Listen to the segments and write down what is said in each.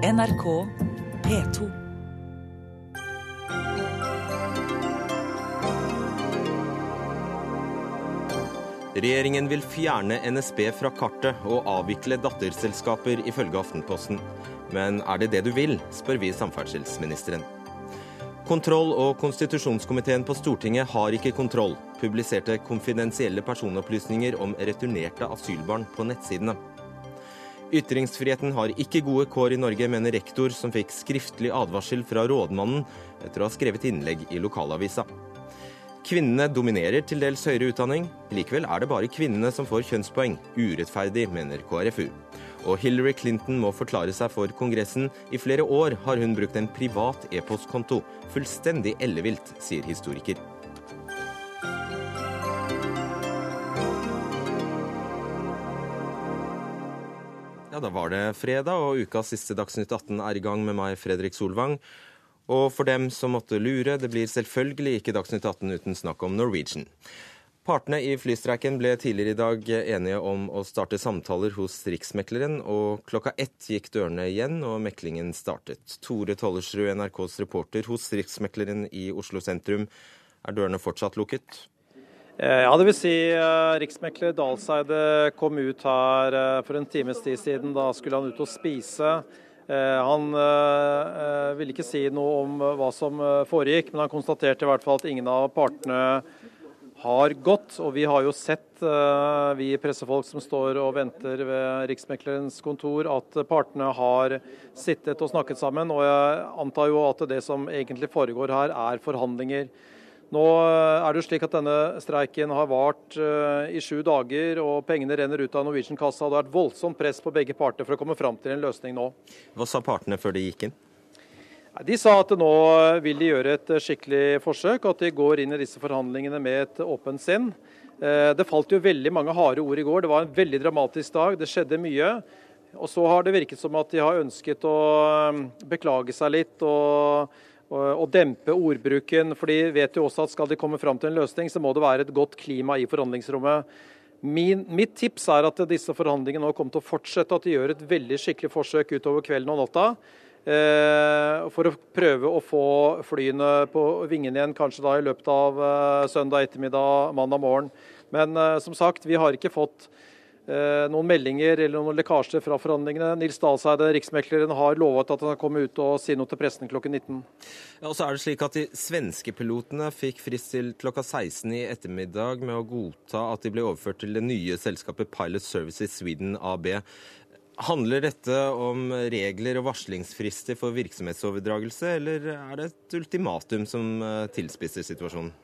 NRK P2. Regjeringen vil fjerne NSB fra kartet og avvikle datterselskaper, ifølge Aftenposten. Men er det det du vil, spør vi samferdselsministeren. Kontroll- og konstitusjonskomiteen på Stortinget har ikke kontroll, publiserte konfidensielle personopplysninger om returnerte asylbarn på nettsidene. Ytringsfriheten har ikke gode kår i Norge, mener rektor, som fikk skriftlig advarsel fra rådmannen etter å ha skrevet innlegg i lokalavisa. Kvinnene dominerer til dels høyere utdanning. Likevel er det bare kvinnene som får kjønnspoeng. Urettferdig, mener KrFU. Og Hillary Clinton må forklare seg for Kongressen. I flere år har hun brukt en privat e-postkonto. Fullstendig ellevilt, sier historiker. Da var det fredag, og ukas siste Dagsnytt 18 er i gang med meg, Fredrik Solvang. Og for dem som måtte lure, det blir selvfølgelig ikke Dagsnytt 18 uten snakk om Norwegian. Partene i flystreiken ble tidligere i dag enige om å starte samtaler hos Riksmekleren, og klokka ett gikk dørene igjen, og meklingen startet. Tore Tollersrud, NRKs reporter hos Riksmekleren i Oslo sentrum. Er dørene fortsatt lukket? Ja, det vil si uh, Riksmekler Dalseide kom ut her uh, for en times tid siden. Da skulle han ut og spise. Han ville ikke si noe om hva som foregikk, men han konstaterte i hvert fall at ingen av partene har gått. Og vi har jo sett, vi pressefolk som står og venter ved Riksmeklerens kontor, at partene har sittet og snakket sammen. Og jeg antar jo at det som egentlig foregår her, er forhandlinger. Nå er det jo slik at denne streiken har vart i sju dager, og pengene renner ut av Norwegian-kassa. Det har vært voldsomt press på begge parter for å komme fram til en løsning nå. Hva sa partene før de gikk inn? De sa at nå vil de gjøre et skikkelig forsøk, og at de går inn i disse forhandlingene med et åpent sinn. Det falt jo veldig mange harde ord i går. Det var en veldig dramatisk dag. Det skjedde mye. Og så har det virket som at de har ønsket å beklage seg litt. og og dempe ordbruken. For de vet jo også at skal de komme fram til en løsning, så må det være et godt klima i forhandlingsrommet. Min, mitt tips er at disse forhandlingene nå kommer til å fortsette, at de gjør et veldig skikkelig forsøk utover kvelden og natta. Eh, for å prøve å få flyene på vingene igjen, kanskje da i løpet av eh, søndag ettermiddag, mandag morgen. Men eh, som sagt, vi har ikke fått noen meldinger eller noen lekkasjer fra forhandlingene. Nils Dahlseide, riksmekleren, har lovet at han kommer komme ut og si noe til pressen klokken 19. Ja, og så er det slik at De svenske pilotene fikk frist til klokka 16 i ettermiddag med å godta at de ble overført til det nye selskapet Pilot Services Sweden AB. Handler dette om regler og varslingsfrister for virksomhetsoverdragelse, eller er det et ultimatum som tilspisser situasjonen?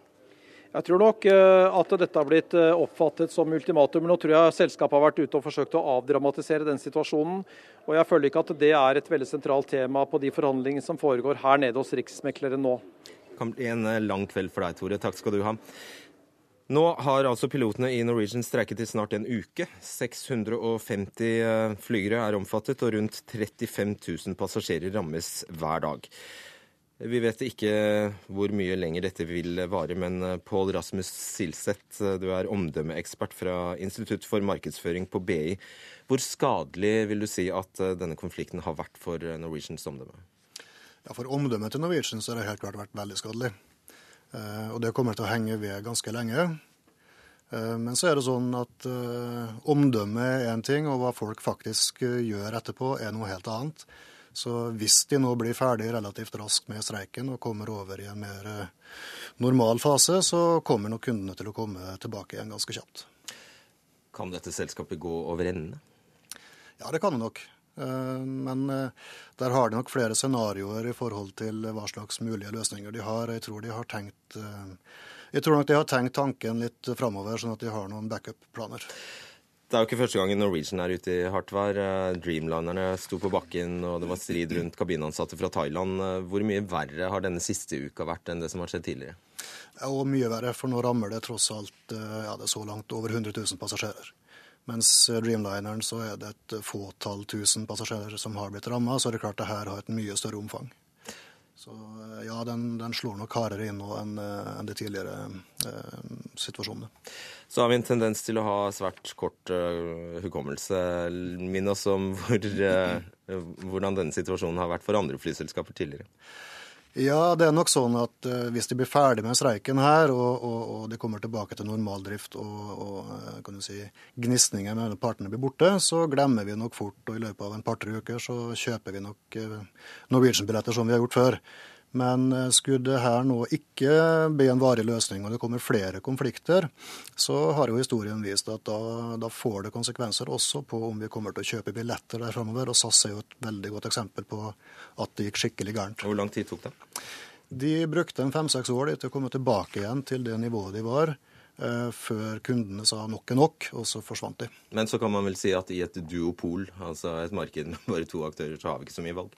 Jeg tror nok at dette har blitt oppfattet som ultimatum. Nå tror jeg selskapet har vært ute og forsøkt å avdramatisere den situasjonen. Og jeg føler ikke at det er et veldig sentralt tema på de forhandlingene som foregår her nede hos Riksmekleren nå. Det kan bli en lang kveld for deg, Tore. Takk skal du ha. Nå har altså pilotene i Norwegian streiket i snart en uke. 650 flygere er omfattet, og rundt 35 000 passasjerer rammes hver dag. Vi vet ikke hvor mye lenger dette vil vare, men Pål Rasmus Silseth, du er omdømmeekspert fra Institutt for markedsføring på BI. Hvor skadelig vil du si at denne konflikten har vært for Norwegians omdømme? Ja, For omdømmet til Norwegian så har det helt klart vært veldig skadelig. Og det kommer til å henge ved ganske lenge. Men så er det sånn at omdømme er en ting, og hva folk faktisk gjør etterpå er noe helt annet. Så hvis de nå blir ferdig relativt raskt med streiken og kommer over i en mer normal fase, så kommer nok kundene til å komme tilbake igjen ganske kjapt. Kan dette selskapet gå over ende? Ja, det kan det nok. Men der har de nok flere scenarioer i forhold til hva slags mulige løsninger de har. Jeg tror, de har tenkt, jeg tror nok de har tenkt tanken litt framover, sånn at de har noen backup-planer. Det er jo ikke første gangen Norwegian er ute i hardt vær. Dreamlinerne sto på bakken, og det var strid rundt kabinansatte fra Thailand. Hvor mye verre har denne siste uka vært enn det som har skjedd tidligere? Og mye verre, for nå rammer det tross alt ja, det er så langt over 100 000 passasjerer. Mens Dreamlineren så er det et fåtall tusen passasjerer som har blitt ramma, så er det klart det her har et mye større omfang. Så eh, ja, den, den slår nok hardere inn nå enn enn de tidligere eh, situasjonene. Så har vi en tendens til å ha svært kort uh, hukommelse. Minn oss om hvor, uh, hvordan denne situasjonen har vært for andre flyselskaper tidligere. Ja, det er nok sånn at uh, hvis de blir ferdig med streiken her, og, og, og de kommer tilbake til normaldrift og, og kan du si, gnisninger mellom partene blir borte, så glemmer vi nok fort, og i løpet av en par-tre uker så kjøper vi nok Norwegian-billetter som vi har gjort før. Men eh, skulle det her nå ikke bli en varig løsning, og det kommer flere konflikter, så har jo historien vist at da, da, får det konsekvenser også på om vi kommer til å kjøpe billetter der framover. Og SAS er jo et veldig godt eksempel på at det gikk skikkelig gærent. Hvor lang tid tok det? De brukte en fem-seks år til å komme tilbake igjen til det nivået de var. Eh, før kundene sa nok er nok, og så forsvant de. Men så kan man vel si at i et duopol, altså et marked med bare to aktører, så har vi ikke så mye valg?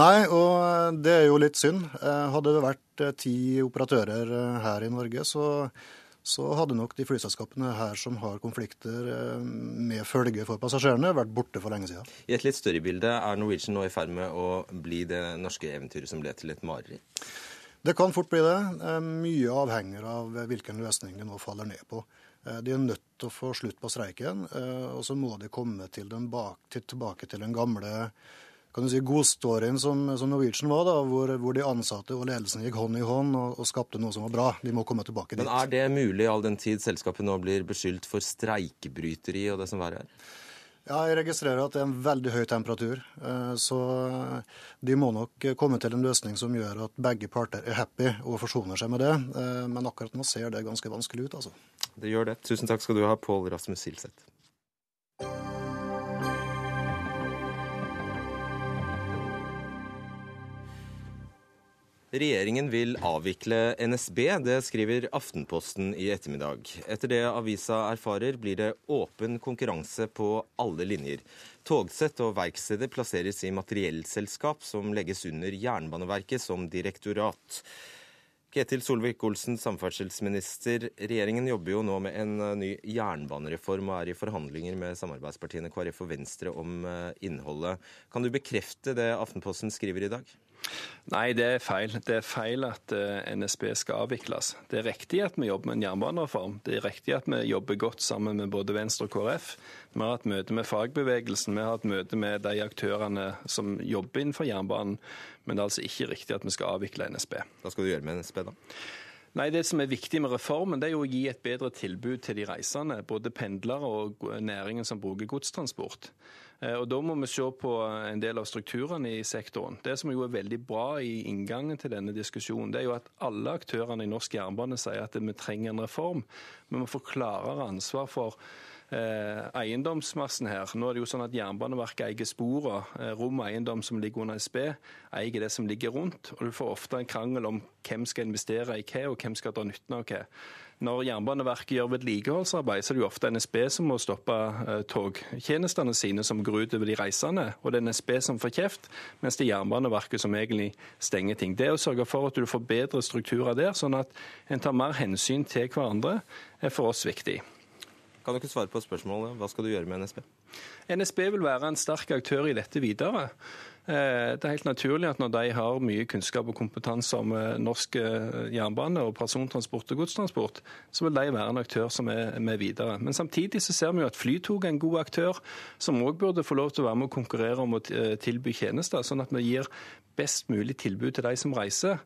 Nei, og det er jo litt synd. Eh, hadde det vært eh, ti operatører her i Norge, så, så hadde nok de flyselskapene her som har konflikter med følge for passasjerene, vært borte for lenge siden. I et litt større bilde, er Norwegian nå i ferd med å bli det norske eventyret som ble til et mareritt? Det kan fort bli det. Mye avhenger av hvilken løsning de nå faller ned på. Eh, de er nødt til å få slutt på streiken, eh, og så må de komme til bak, til, tilbake til den gamle kan du si, godstoryen som, som Norwegian var, da, hvor, hvor, de ansatte og ledelsen gikk hånd i hånd og, og, skapte noe som var bra. De må komme tilbake dit. Men Er det mulig all den tid selskapet nå blir beskyldt for streikebryteri og det som verre er? Ja, jeg registrerer at det er en veldig høy temperatur. Eh, så de må nok komme til en løsning som gjør at begge parter er happy og forsoner seg med det. Eh, men akkurat nå ser det ganske vanskelig ut, altså. Det gjør det. Tusen takk skal du ha, Pål Rasmus Silseth. Regjeringen vil avvikle NSB, det skriver Aftenposten i ettermiddag. Etter det avisa erfarer, blir det åpen konkurranse på alle linjer. Togsett og verksteder plasseres i materiellselskap som legges under Jernbaneverket som direktorat. Ketil Solvik-Olsen, samferdselsminister. Regjeringen jobber jo nå med en eh, ny jernbanereform og er i forhandlinger med samarbeidspartiene KrF og Venstre om eh, innholdet. Kan du bekrefte det Aftenposten skriver i dag? Nei, det er feil. Det er feil at eh, NSB skal avvikles. Det er riktig at vi jobber med en jernbanereform. Det er riktig at vi jobber godt sammen med både Venstre og KrF. Vi har hatt møte med fagbevegelsen, vi har hatt møte med de aktørene som jobber innenfor jernbanen. Men det er altså ikke riktig at vi skal avvikle NSB. Hva skal du gjøre med NSB, da? Nei, Det som er viktig med reformen, det er jo å gi et bedre tilbud til de reisende. Både pendlere og næringen som bruker godstransport. Eh, og Da må vi se på en del av strukturene i sektoren. Det som jo er veldig bra i inngangen til denne diskusjonen, det er jo at alle aktørene i norsk jernbane sier at vi trenger en reform. Vi må få klarere ansvar for eh, eiendomsmassen her. Nå er det jo sånn at Jernbaneverket eier sporene. Eh, rom og eiendom som ligger under SB, eier det som ligger rundt. Og du får ofte en krangel om hvem skal investere i hva, og hvem skal dra nytten av hva. Når Jernbaneverket gjør vedlikeholdsarbeid, så er det jo ofte NSB som må stoppe eh, togtjenestene sine som går ut over de reisende. Og det er NSB som får kjeft, mens det er Jernbaneverket som egentlig stenger ting. Det å sørge for at du får bedre strukturer der, sånn at en tar mer hensyn til hverandre, er for oss viktig. Kan du ikke svare på spørsmålet? Hva skal du gjøre med NSB? NSB vil være en sterk aktør i dette videre. Eh, det er helt naturlig at når de har mye kunnskap og kompetanse om eh, norsk eh, jernbane og persontransport og godstransport, så vil de være en aktør som er med videre. Men samtidig så ser vi jo at Flytog er en god aktør, som òg burde få lov til å være med å konkurrere om å tilby tjenester, sånn at vi gir best mulig tilbud til de som reiser.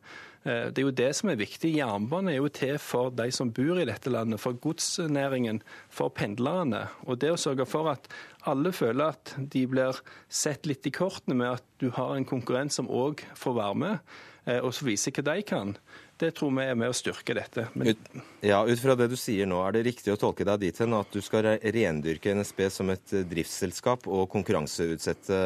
Eh, det er jo det som er viktig. Jernbanen er jo til for de som bor i dette landet, for godsnæringen, for pendlerne. Og det å sørge for at alle føler at de blir sett litt i kortene med at du har en konkurrent som òg får være med, eh, og som viser hva de kan. Det tror vi er med å styrke dette. Men... Ut, ja, ut fra det du sier nå, er det riktig å tolke deg dit hen at du skal rendyrke NSB som et driftsselskap og konkurranseutsette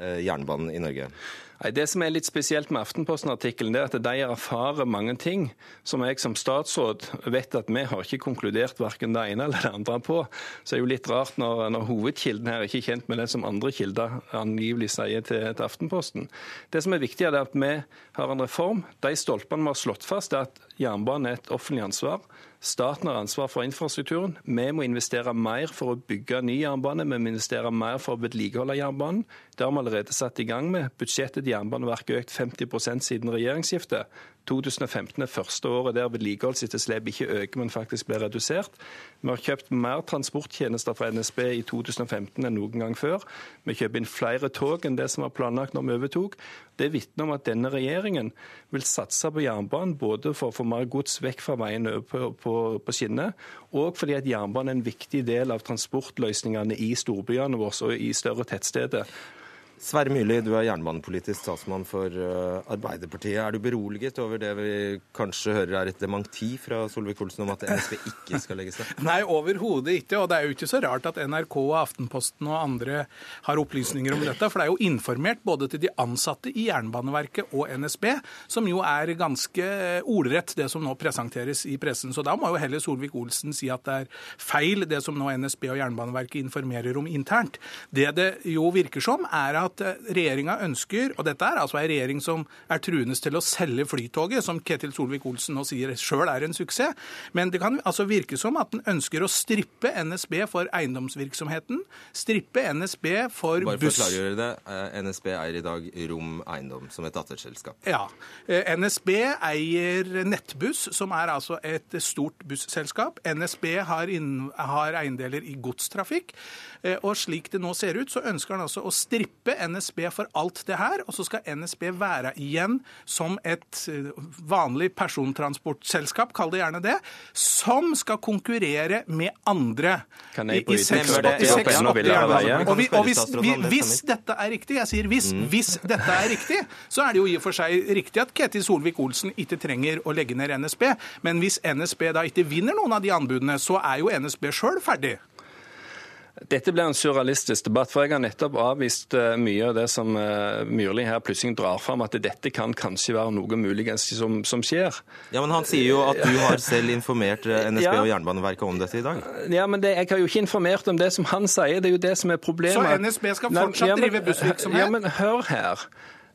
eh, jernbanen i Norge? Det som er litt spesielt med Aftenposten-artikkelen, er at de erfarer mange ting som jeg som statsråd vet at vi har ikke konkludert verken det ene eller det andre på. Så det er jo litt rart når, når hovedkilden her er ikke kjent med det som andre kilder angivelig sier til, til, Aftenposten. Det som er viktig, er at vi har en reform. De stolpene vi har slått fast, er at jernbanen er et offentlig ansvar. Staten har ansvar for infrastrukturen. Vi må investere mer for å bygge ny jernbane. Vi må investere mer for å vedlikeholde jernbanen. Det har vi allerede satt i gang med. Budsjettet til Jernbaneverket økt 50% siden regjeringsskiftet. 2015 er første året der vedlikeholdsetterslepet ikke øker, men faktisk blir redusert. Vi har kjøpt mer transporttjenester fra NSB i 2015 enn noen gang før. Vi kjøper inn flere tog enn det som var planlagt når vi overtok. Det vitner om at denne regjeringen vil satse på jernbanen, både for å få mer gods vekk fra veien på, på, på skinner, og fordi at jernbanen er en viktig del av transportløsningene i storbyene våre og i større tettsteder. Sverre Myrli, du er jernbanepolitisk statsmann for eh, Arbeiderpartiet. Er du beroliget over det vi kanskje hører er et dementi fra Solvik-Olsen om at NSB ikke skal legges ned? Nei, overhodet ikke. Og det er jo ikke så rart at NRK og Aftenposten og andre har opplysninger om dette. For det er jo informert både til de ansatte i Jernbaneverket og NSB, som jo er ganske ordrett det som nå presenteres i pressen. Så da må jo heller Solvik-Olsen si at det er feil det som nå NSB og Jernbaneverket informerer om internt. Det det jo virker som, er at at eh, regjeringa ønsker, og dette er altså en regjering som er truende til å selge Flytoget, som Ketil Solvik-Olsen nå sier sjøl er en suksess, men det kan altså virke som at den ønsker å strippe NSB for eiendomsvirksomheten, strippe NSB for buss... Bare for å klargjøre det, eh, NSB eier i dag Rom Eiendom som et datterselskap. Ja. Eh, NSB eier Nettbuss, som er altså et stort busselskap. NSB har, inn, har eiendeler i godstrafikk. Og slik det nå ser ut, så ønsker han altså å strippe NSB for alt det her, og så skal NSB være igjen som et eh, vanlig persontransportselskap, kall det gjerne det, som skal konkurrere med andre. Kan jeg inn med det? Og, vi, og hvis, vi, hvis, dette er riktig, jeg sier hvis, mm. hvis dette er riktig, så er det jo i og for seg riktig at Ketil Solvik-Olsen ikke trenger å legge ned NSB. Men hvis NSB da ikke vinner noen av de anbudene, så er jo NSB sjøl ferdig. Dette blir en surrealistisk debatt, for jeg har nettopp avvist eh, mye av det som eh, Myrli her plutselig drar fram, at dette kan kanskje være noe muligens som, som, skjer. Ja, Men han sier jo at du har selv informert eh, NSB ja. og Jernbaneverket om dette i dag. Ja, men det, jeg har jo ikke informert om det som han sier, det er jo det som er problemet. Så NSB skal fortsatt ja, men, drive bussvirksomhet? Ja, men hør her.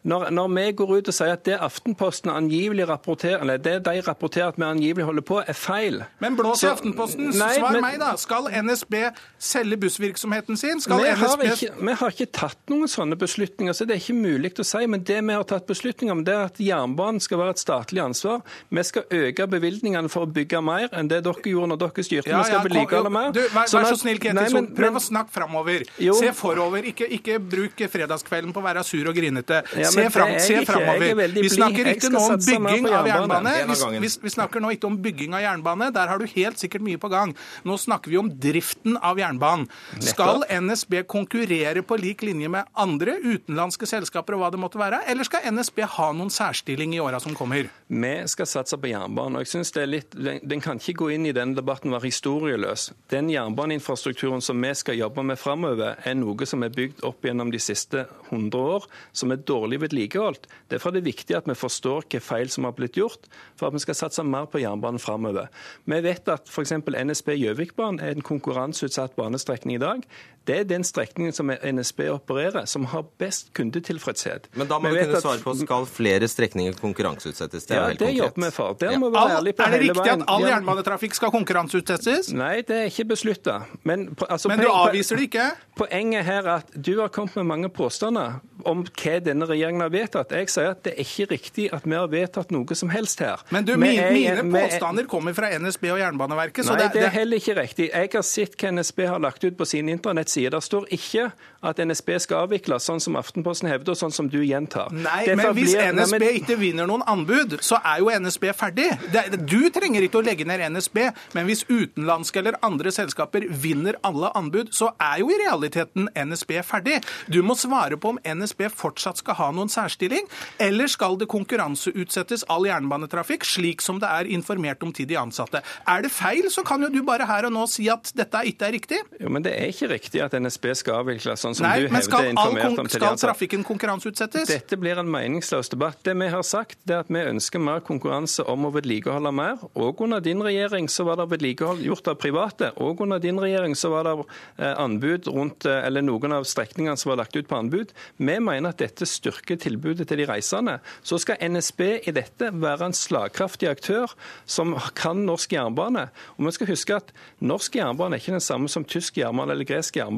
Når, når, vi går ut og sier at det Aftenposten angivelig rapporterer, eller det de rapporterer at vi angivelig holder på, er feil Men blås i Aftenposten. Nei, Svar men, meg, da. Skal NSB selge bussvirksomheten sin? Skal vi, NSB... har ikke, vi har ikke tatt noen sånne beslutninger, så det er ikke mulig å si. Men det vi har tatt beslutninger om, det er at jernbanen skal være et statlig ansvar. Vi skal øke bevilgningene for å bygge mer enn det dere gjorde når dere styrte. Ja, vi skal vedlikeholde mer. Du, vær, vær, så snill, Ketil. Prøv å snakke framover. Se forover. Ikke, ikke bruk fredagskvelden på å være sur og grinete. Ja, se, fram, se framover. Vi snakker ikke nå om bygging av jernbane. Vi, vi, snakker nå ikke om bygging av jernbane. Der har du helt sikkert mye på gang. Nå snakker vi om driften av jernbanen. Skal NSB konkurrere på lik linje med andre utenlandske selskaper og hva det måtte være, eller skal NSB ha noen særstilling i åra som kommer? Vi skal satse på jernbanen. og jeg synes det er litt, Den kan ikke gå inn i denne debatten og være historieløs. Den jernbaneinfrastrukturen som vi skal jobbe med framover, er noe som er bygd opp gjennom de siste 100 år, som er dårlig vedlikeholdt vedlikeholdt. Derfor er det viktig at vi forstår hva feil som har blitt gjort, for at vi skal satse mer på jernbanen framover. Vi vet at f.eks. NSB Gjøvikbanen er en konkurranseutsatt banestrekning i dag. Det er den strekningen som NSB opererer, som har best kundetilfredshet. Men da må vi kunne svare på skal flere strekninger konkurranseutsettes? Det er ja, helt det konkret. jobber vi for. Der må vi være ærlige på hele veien. Er det riktig at all jernbanetrafikk skal konkurranseutsettes? Nei, det er ikke beslutta. Men, altså, Men, du avviser det ikke? Poenget her er at du har kommet med mange påstander om hva denne regjeringen har vedtatt. Jeg sier at det er ikke riktig at vi har vedtatt noe som helst her. Men du, mine, er, mine påstander kommer fra NSB og Jernbaneverket. Nei, det, det, er heller ikke riktig. Jeg har sett hva NSB har lagt ut på sin internett nettsider. Det står ikke at NSB skal avvikles, sånn som Aftenposten hevder, og sånn som du gjentar. Nei, Derfor men hvis blir, NSB ikke vinner noen anbud, så er jo NSB ferdig. Du trenger ikke å legge ned NSB, men hvis utenlandske eller andre selskaper vinner alle anbud, så er jo i realiteten NSB ferdig. Du må svare på om NSB fortsatt skal ha noen særstilling, eller skal det konkurranseutsettes all jernbanetrafikk, slik som det er informert om til de ansatte. Er det feil, så kan jo du bare her og nå si at dette ikke er riktig. Jo, men det er ikke riktig at NSB skal avvikles, sånn som Nei, du hevder all, informert om skal trafikken konkurranseutsettes? Dette blir en meningsløs debatt. Det vi har sagt, er at vi ønsker mer konkurranse om å vedlikeholde mer. Og under din regjering så var det vedlikehold gjort av private. Og under din regjering så var det eh, anbud rundt, eh, eller noen av strekningene som var lagt ut på anbud. Vi mener at dette styrker tilbudet til de reisende. Så skal NSB i dette være en slagkraftig aktør som kan norsk jernbane. Og vi skal huske at norsk jernbane er ikke den samme som tysk jernbane eller gresk jernbane.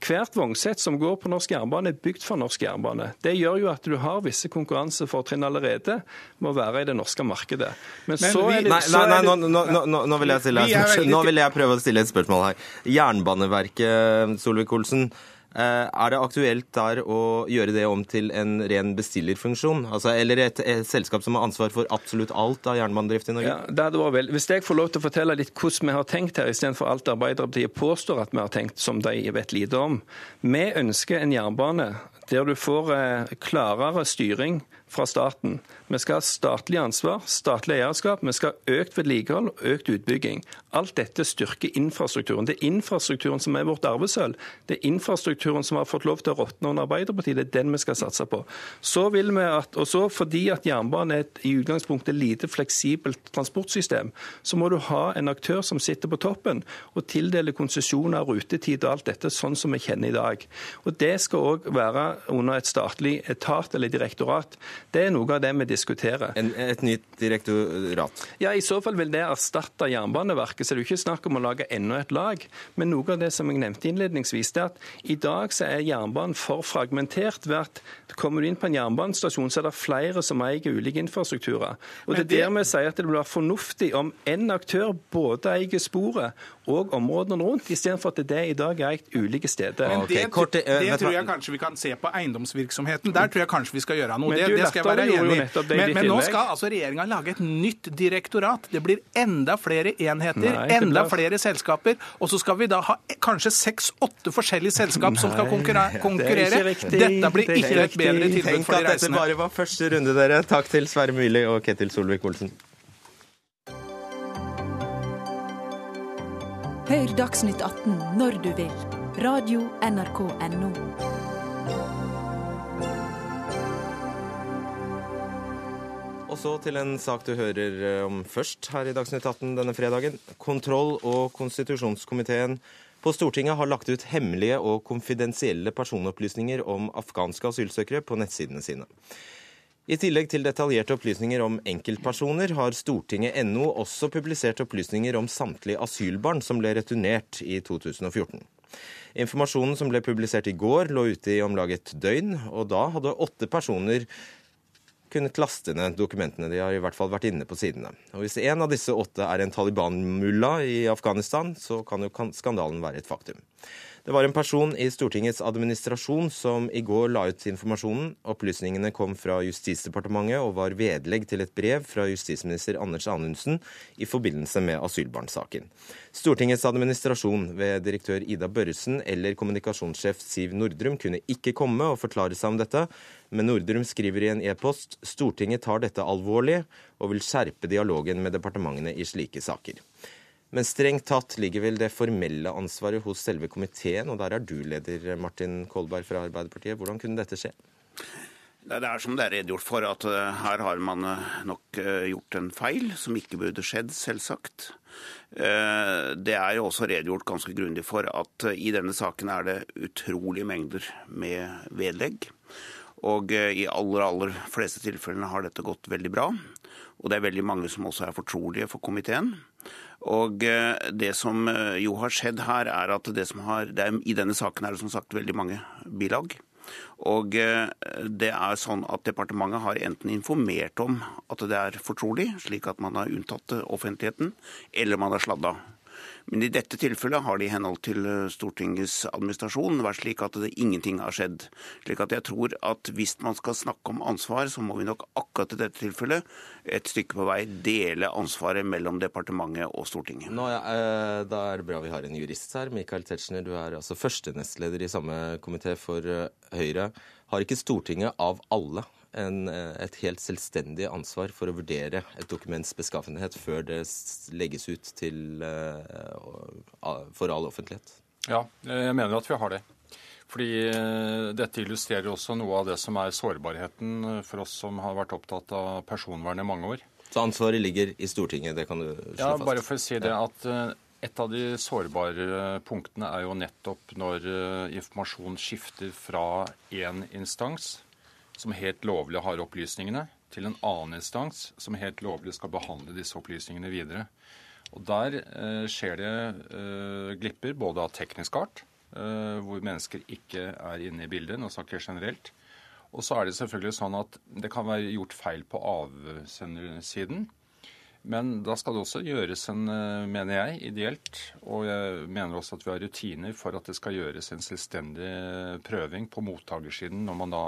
Hvert vognsett som går på norsk jernbane, er bygd for norsk jernbane. Det gjør jo at du har visse konkurransefortrinn allerede med å være i det norske markedet. Men, Men så vi- er det, Nei, nei, nei, nei nå, det nå, nå, nå- nå vil jeg stille Vi Nå vil jeg prøve å stille et spørsmål her. Jernbaneverket, Solvik-Olsen. Eh, Er det aktuelt der å gjøre det om til en ren bestillerfunksjon? Altså, eller et, et selskap som har ansvar for absolutt alt av jernbanedrift i Norge? Ja, det hadde vært vel. Hvis jeg får lov til å fortelle litt hvordan vi har tenkt her, istedenfor alt Arbeiderpartiet påstår at vi har tenkt, som de vet lite om. Vi ønsker en jernbane der du får eh, klarere styring fra staten. Vi skal ha statlig ansvar, statlig eierskap, vi skal ha økt vedlikehold og økt utbygging. Alt dette styrker infrastrukturen. Det er infrastrukturen som er vårt arvesølv. Det er infrastrukturen som har fått lov til å råtne under Arbeiderpartiet. Det er den vi skal satse på. Så vil vi at, og så Fordi at jernbanen er et i utgangspunktet lite fleksibelt transportsystem, så må du ha en aktør som sitter på toppen og tildeler konsesjoner, rutetid og alt dette sånn som vi kjenner i dag. Og Det skal òg være under et statlig etat eller direktorat. Det er noe av det vi diskuterer. En, et nytt direktorat. Ja, I så fall vil det erstatte Jernbaneverket, så det er ikke snakk om å lage enda et lag. Men noe av det som jeg nevnte innledningsvis, det er at i dag så er jernbanen for fragmentert. ved at Kommer du inn på en jernbanestasjon, så er det flere som eier ulike infrastrukturer. Og det er der vi sier at det vil være fornuftig om en aktør både eier sporet og områdene rundt, istedenfor at det i dag er eiet ulike steder. Men Ok, det, eh, det tror jeg kanskje vi kan se på eiendomsvirksomheten. Der tror jeg kanskje vi skal gjøre noe. Men Det, det skal jeg være enig i. Men, men nå skal altså regjeringa lage et nytt direktorat. Det blir enda flere enheter, Nei, enda flere selskaper. Og så skal vi da ha kanskje seks-åtte forskjellige selskap som skal konkurrere. det er riktig. Dette blir Det er ikke et bedre tilbud Tenk for de at dette bare var første runde, dere. Takk til Sverre Myrli og Ketil Solvik-Olsen. Hør Dagsnytt 18 når du vil. Radio NRK NO. Og så til en sak du hører eh, om først her i Dagsnytt 18 denne fredagen. Kontroll- og konstitusjonskomiteen på Stortinget har lagt ut hemmelige og konfidensielle personopplysninger om afghanske asylsøkere på nettsidene sine. I tillegg til detaljerte opplysninger om enkeltpersoner, har Stortinget.no også publisert opplysninger om samtlige asylbarn som ble returnert i 2014. Informasjonen som ble publisert i går, lå ute i om lag et døgn, og da hadde åtte personer kunnet laste ned dokumentene. De har i hvert fall vært inne på sidene. Og Hvis en av disse åtte er en Taliban-mulla i Afghanistan, så kan jo skandalen være et faktum. Det var en person i Stortingets administrasjon som i går la ut informasjonen. Opplysningene kom fra Justisdepartementet og var vedlegg til et brev fra justisminister Anders Anundsen i forbindelse med asylbarnsaken. Stortingets administrasjon ved direktør Ida Børresen eller kommunikasjonssjef Siv Nordrum kunne ikke komme og forklare seg om dette, men Nordrum skriver i en e-post Stortinget tar dette alvorlig og vil skjerpe dialogen med departementene i slike saker. Men strengt tatt ligger vel det formelle ansvaret hos selve komiteen, og der er du leder, Martin Kolberg fra Arbeiderpartiet. Hvordan kunne dette skje? Det er som det er redegjort for, at eh, her har man eh, nok eh, gjort en feil som ikke burde skjedd, selvsagt. Det er jo også redegjort ganske grundig for at i denne saken er det utrolige mengder med vedlegg. Og i aller, aller fleste tilfellene har dette gått veldig bra. Og det er veldig mange som også er fortrolige for komiteen. Og eh, det som eh, jo har skjedd her, er at det som har det er, I denne saken er det som sagt veldig mange bilag. Og eh, det er sånn at departementet har enten informert om at det er fortrolig, slik at man har unntatt offentligheten, eller man har sladda. Men i dette tilfellet har det i henhold til eh, Stortingets administrasjon vært slik at det ingenting har skjedd. Slik at jeg tror at hvis man skal snakke om ansvar, så må vi nok akkurat i dette tilfellet et stykke på vei dele ansvaret mellom departementet og Stortinget. Nå, ja, eh, da er det bra vi har en jurist her. Michael Tetzschner, du er altså første nestleder i samme komité for eh, Høyre. Har ikke Stortinget av alle en, eh, et helt selvstendig ansvar for å vurdere et dokuments beskaffenhet før det legges ut til, eh, for all offentlighet? Ja, jeg mener at vi har det. Fordi eh, dette illustrerer også noe av det som er sårbarheten eh, for oss som har vært opptatt av personvern i mange år. Så ansvaret ligger i Stortinget, det kan du slå ja, fast? Bare for å si det at eh, et av de sårbare punktene er jo nettopp når informasjon skifter fra én instans, som helt lovlig har opplysningene, til en annen instans som helt lovlig skal behandle disse opplysningene videre. Og Der skjer det glipper både av teknisk art, Eh, hvor mennesker ikke er inne i bildet. Nå snakker jeg generelt. Og så er det selvfølgelig sånn at det kan være gjort feil på avsendersiden. Men da skal det også gjøres en, eh, mener jeg, ideelt, og jeg mener også at vi har rutiner for at det skal gjøres en selvstendig prøving på mottakersiden når man da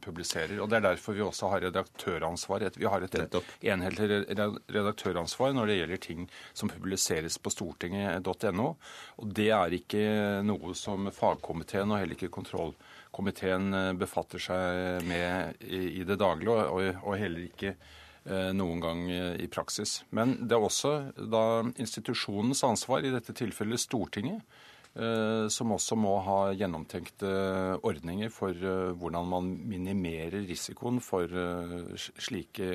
publiserer. Og Det er derfor vi også har redaktøransvar. Vi har et enhetlig redaktøransvar når det gjelder ting som publiseres på stortinget.no. Og det er ikke noe som fagkomiteen og heller ikke kontrollkomiteen eh, befatter seg med i det daglige, og heller ikke Eh, noen gang eh, i praksis. Men det er også da institusjonens ansvar, i dette tilfellet Stortinget, eh, som også må ha gjennomtenkte ordninger for hvordan man minimerer risikoen for slike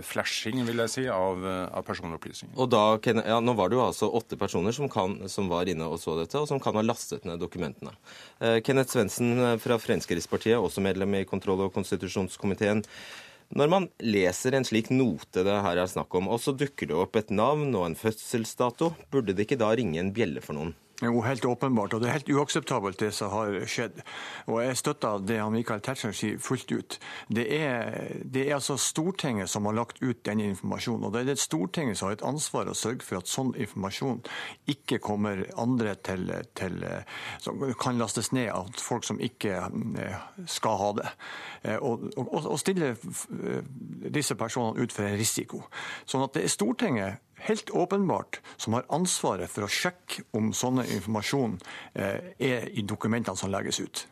flashing vil jeg si, av, av personopplysninger. Og da, ja, Nå var det jo altså åtte personer som, kan, som, var inne og så dette, og som kan ha lastet ned dokumentene. Eh, Kenneth Svendsen fra Fremskrittspartiet, også medlem i kontroll- og konstitusjonskomiteen. Når man leser en slik note det her er snakk om, og så dukker det opp et navn og en fødselsdato, burde det ikke da ringe en bjelle for noen? Jo, helt åpenbart. Og det er helt uakseptabelt, det som har skjedd. Og jeg støtter det han Michael Tetzschner sier fullt ut. Det er, det er, altså Stortinget som har lagt ut denne informasjonen. Og det er det Stortinget som har et ansvar å sørge for at sånn informasjon ikke kommer andre til, til som kan lastes ned av folk som ikke eh, skal ha det. Eh, og, og, og stille disse personene ut for en risiko. Sånn at det er Stortinget helt åpenbart som har ansvaret for å sjekke om sånne informasjon eh, er i dokumentene som legges ut.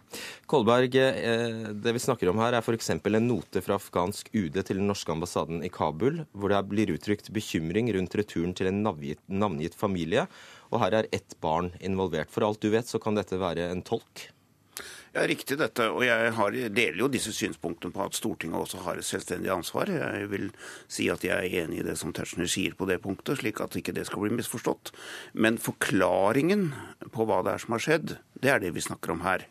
Kolberg, eh, det vi snakker om her er f.eks. en note fra afghansk UD til den norske ambassaden i Kabul, hvor det blir uttrykt bekymring rundt returen til en navngitt, navngitt familie. Og her er ett barn involvert. For alt du vet, så kan dette være en tolk? Ja, Riktig dette. Og jeg har, deler jo disse synspunktene på at Stortinget også har et selvstendig ansvar. Jeg vil si at jeg er enig i det som Tetzschner sier på det punktet, slik at ikke det skal bli misforstått. Men forklaringen på hva det er som har skjedd, det er det vi snakker om her.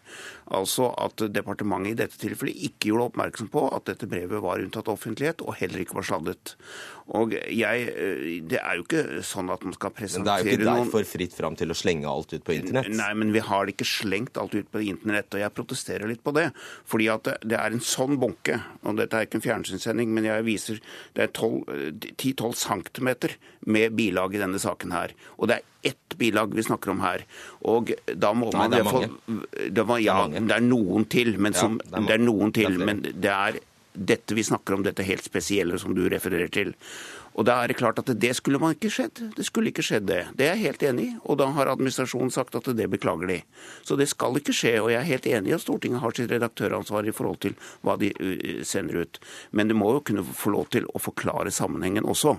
Altså at departementet i dette tilfellet ikke gjorde oppmerksom på at dette brevet var unntatt offentlighet, og heller ikke var sladdet. Og jeg, eh, Det er jo ikke sånn at man skal presentere noen det er jo ikke derfor fritt fram til å slenge alt ut på internett? Nei, men vi har ikke slengt alt ut på internett, og jeg protesterer litt på det. Fordi at det er en sånn bunke, og dette er ikke en fjernsynssending, men jeg viser det er 10-12 cm med bilag i denne saken her. Og det er ett bilag vi snakker om her. Og da må man det er mange. Det, var, ja, det, er noen til, men, som, ja, det, er det, er noen til, men det er dette vi snakker om, dette helt spesielle som du refererer til. Og da er det klart at det skulle man ikke skjedd. Det skulle ikke skjedd, det. Det er jeg helt enig i. Og da har administrasjonen sagt at det beklager de. Så det skal ikke skje. Og jeg er helt enig i at Stortinget har sitt redaktøransvar i forhold til hva de sender ut. Men det må jo kunne få lov til å forklare sammenhengen også.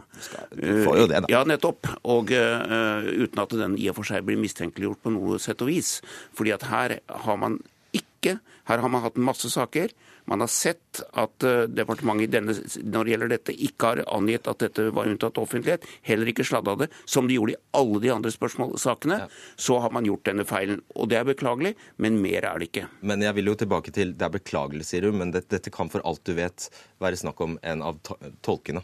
Du får jo det, da. Ja, nettopp. Og uh, uten at den i og for seg blir mistenkeliggjort på noe sett og vis. Fordi at her har man ikke Her har man hatt masse saker. Man har sett at departementet denne, når det gjelder dette, ikke har angitt at dette var unntatt offentlighet, heller ikke sladda det, som de gjorde i alle de andre spørsmålsakene. Ja. Så har man gjort denne feilen. Og det er beklagelig, men mer er det ikke. Men jeg vil jo tilbake til det er beklagelig, sier du, men dette, dette kan for alt du vet være snakk om en av tolkene.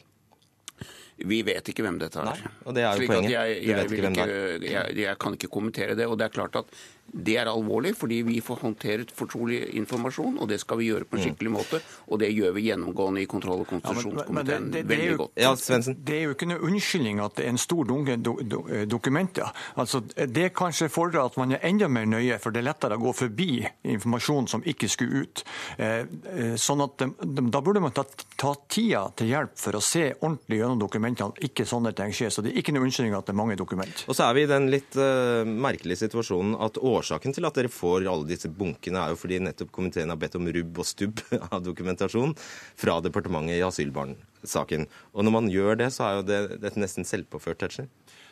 Vi vet ikke hvem dette er. Nei, og det er jo poenget. Jeg, jeg, ikke, jeg, jeg, kan ikke kommentere det. og det er klart at det er alvorlig, fordi vi får håndtert fortrolig informasjon, og det skal vi gjøre på en skikkelig måte. Og det gjør vi gjennomgående i kontroll- og konstitusjonskomiteen ja, veldig godt. Ja, Svensen? Det er jo ikke noe unnskyldning at det er en stor dunge do, do, dokumenter. Altså, det kanskje fordrer at man er enda mer nøye, for det er lettere å gå forbi informasjon som ikke skulle ut. Eh, eh sånn at de, de, Da burde man ta, ta, tida til hjelp for å se ordentlig gjennom dokumentene, ikke sånne ting skjer. Så det er ikke noe unnskyldning at det er mange dokumenter. Og så er vi i den litt uh, merkelige situasjonen at årsaken til at dere får alle disse bunkene, er jo fordi nettopp komiteen har bedt om rubb og stubb av dokumentasjon fra departementet i asylbarnsaken. Og når man gjør det, så er jo det, det nesten selvpåført, Tetzschner.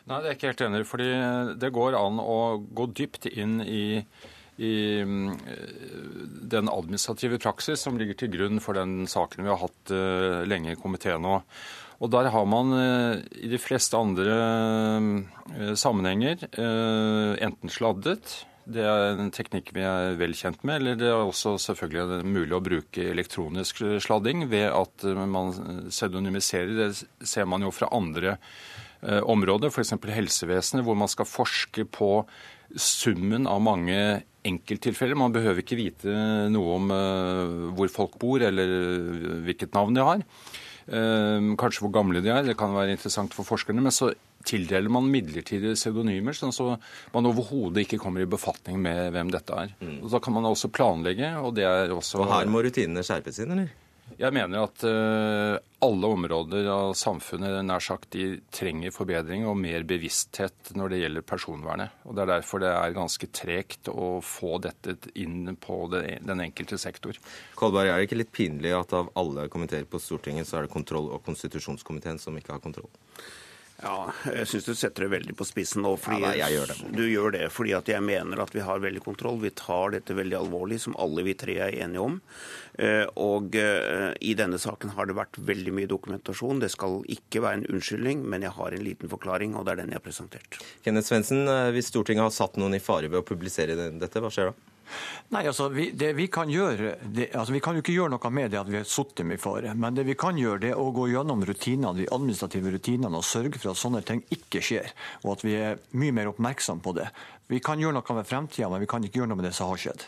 Nei, det er ikke helt enig fordi det går an å gå dypt inn i i mm, den administrative praksis som ligger til grunn for den saken vi har hatt eh, lenge i komiteen nå. Og der har man eh, i de fleste andre eh, sammenhenger enten sladdet, det er en teknikk vi er vel kjent med, eller det er også selvfølgelig mulig å bruke elektronisk sladding ved at man pseudonymiserer. Det ser man jo fra andre områder, f.eks. helsevesenet, hvor man skal forske på summen av mange enkelttilfeller. Man behøver ikke vite noe om hvor folk bor eller hvilket navn de har. Ehm, kanskje hvor gamle de er, det kan være interessant for forskerne. Men så tildeler man midlertidige pseudonymer, sånn så man overhodet ikke kommer i befatning med hvem dette er. Mm. Og Da kan man også planlegge, og det er også Og her må rutinene skjerpes inn, eller? Jeg mener at uh, alle områder av samfunnet nær sagt, de trenger forbedring og mer bevissthet når det gjelder personvernet. Og Det er derfor det er ganske tregt å få dette inn på den enkelte sektor. Kolberg, er det ikke litt pinlig at av alle komiteer på Stortinget, så er det kontroll- og konstitusjonskomiteen som ikke har kontroll? Ja, jeg syns du setter det veldig på spissen nå. fordi ja, jeg gjør det. Du gjør det fordi at jeg mener at vi har veldig kontroll. Vi tar dette veldig alvorlig, som alle vi tre er enige om. Eh, og eh, i denne saken har det vært veldig mye dokumentasjon. Det skal ikke være en unnskyldning, men jeg har en liten forklaring, og det er den jeg har presentert. Kenneth Svendsen, eh, hvis Stortinget har satt noen i fare ved å publisere dette, hva skjer da? Nei, altså, vi, det vi kan gjøre, det, altså, vi kan jo ikke gjøre noe med det at vi har satt dem i fare. Men det vi kan gjøre, det er å gå gjennom rutinene, de administrative rutinene og sørge for at sånne ting ikke skjer. Og at vi er mye mer oppmerksom på det. Vi kan gjøre noe med fremtida, men vi kan ikke gjøre noe med det som har skjedd.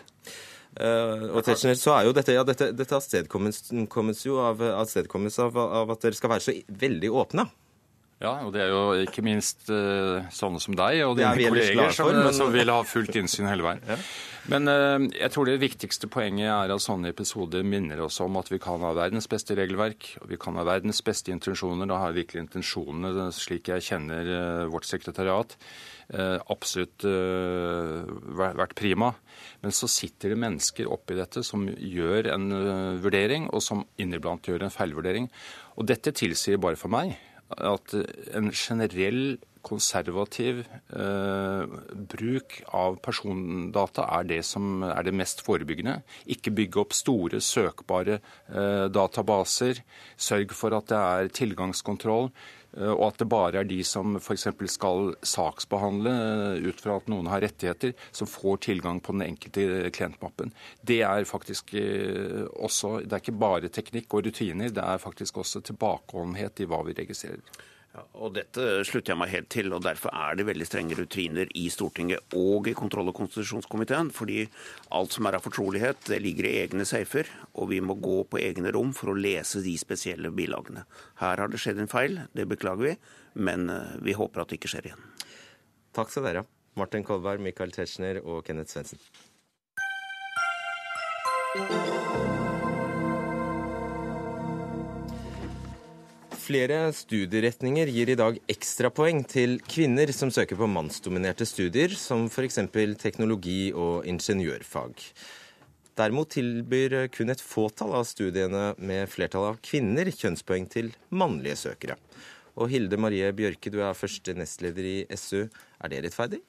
Uh, og Tetzschner, så er jo dette, ja, dette, dette avstedkommes jo av, av, av at dere skal være så veldig åpne. Ja, og det er jo ikke minst uh, sånne som deg og dine kolleger som, for, men... som, vil ha fullt innsyn hele veien. Ja. Men uh, jeg tror det viktigste poenget er at sånne episoder minner oss om at vi kan ha verdens beste regelverk, og vi kan ha verdens beste intensjoner. Da har virkelig intensjonene, slik jeg kjenner uh, vårt sekretariat, absolutt vært prima. Men så sitter det mennesker oppi dette som gjør en vurdering, og som inniblant gjør en feilvurdering. Og dette tilsier bare for meg at en generell konservativ eh, bruk av persondata er det som er det mest forebyggende. Ikke bygge opp store, søkbare eh, databaser. Sørg for at det er tilgangskontroll. Eh, og at det bare er de som f.eks. skal saksbehandle eh, ut fra at noen har rettigheter, som får tilgang på den enkelte klientmappen. Det er faktisk eh, også Det er ikke bare teknikk og rutiner, det er faktisk også tilbakeholdenhet i hva vi registrerer. Ja, og Dette slutter jeg meg helt til. og Derfor er det veldig strenge rutiner i Stortinget og i kontroll- og konstitusjonskomiteen. Fordi alt som er av fortrolighet, det ligger i egne safer. Og vi må gå på egne rom for å lese de spesielle bilagene. Her har det skjedd en feil, det beklager vi. Men eh, vi håper at det ikke skjer igjen. Takk skal dere ha. Martin Kolberg, Michael Tetzschner og Kenneth Svendsen. Flere studieretninger gir i dag ekstrapoeng til kvinner som søker på mannsdominerte studier, som f.eks. teknologi og ingeniørfag. Derimot tilbyr kun et fåtall av studiene med flertall av kvinner kjønnspoeng til mannlige søkere. Og Hilde Marie Bjørke, du er første nestleder i SU. Er det rettferdig?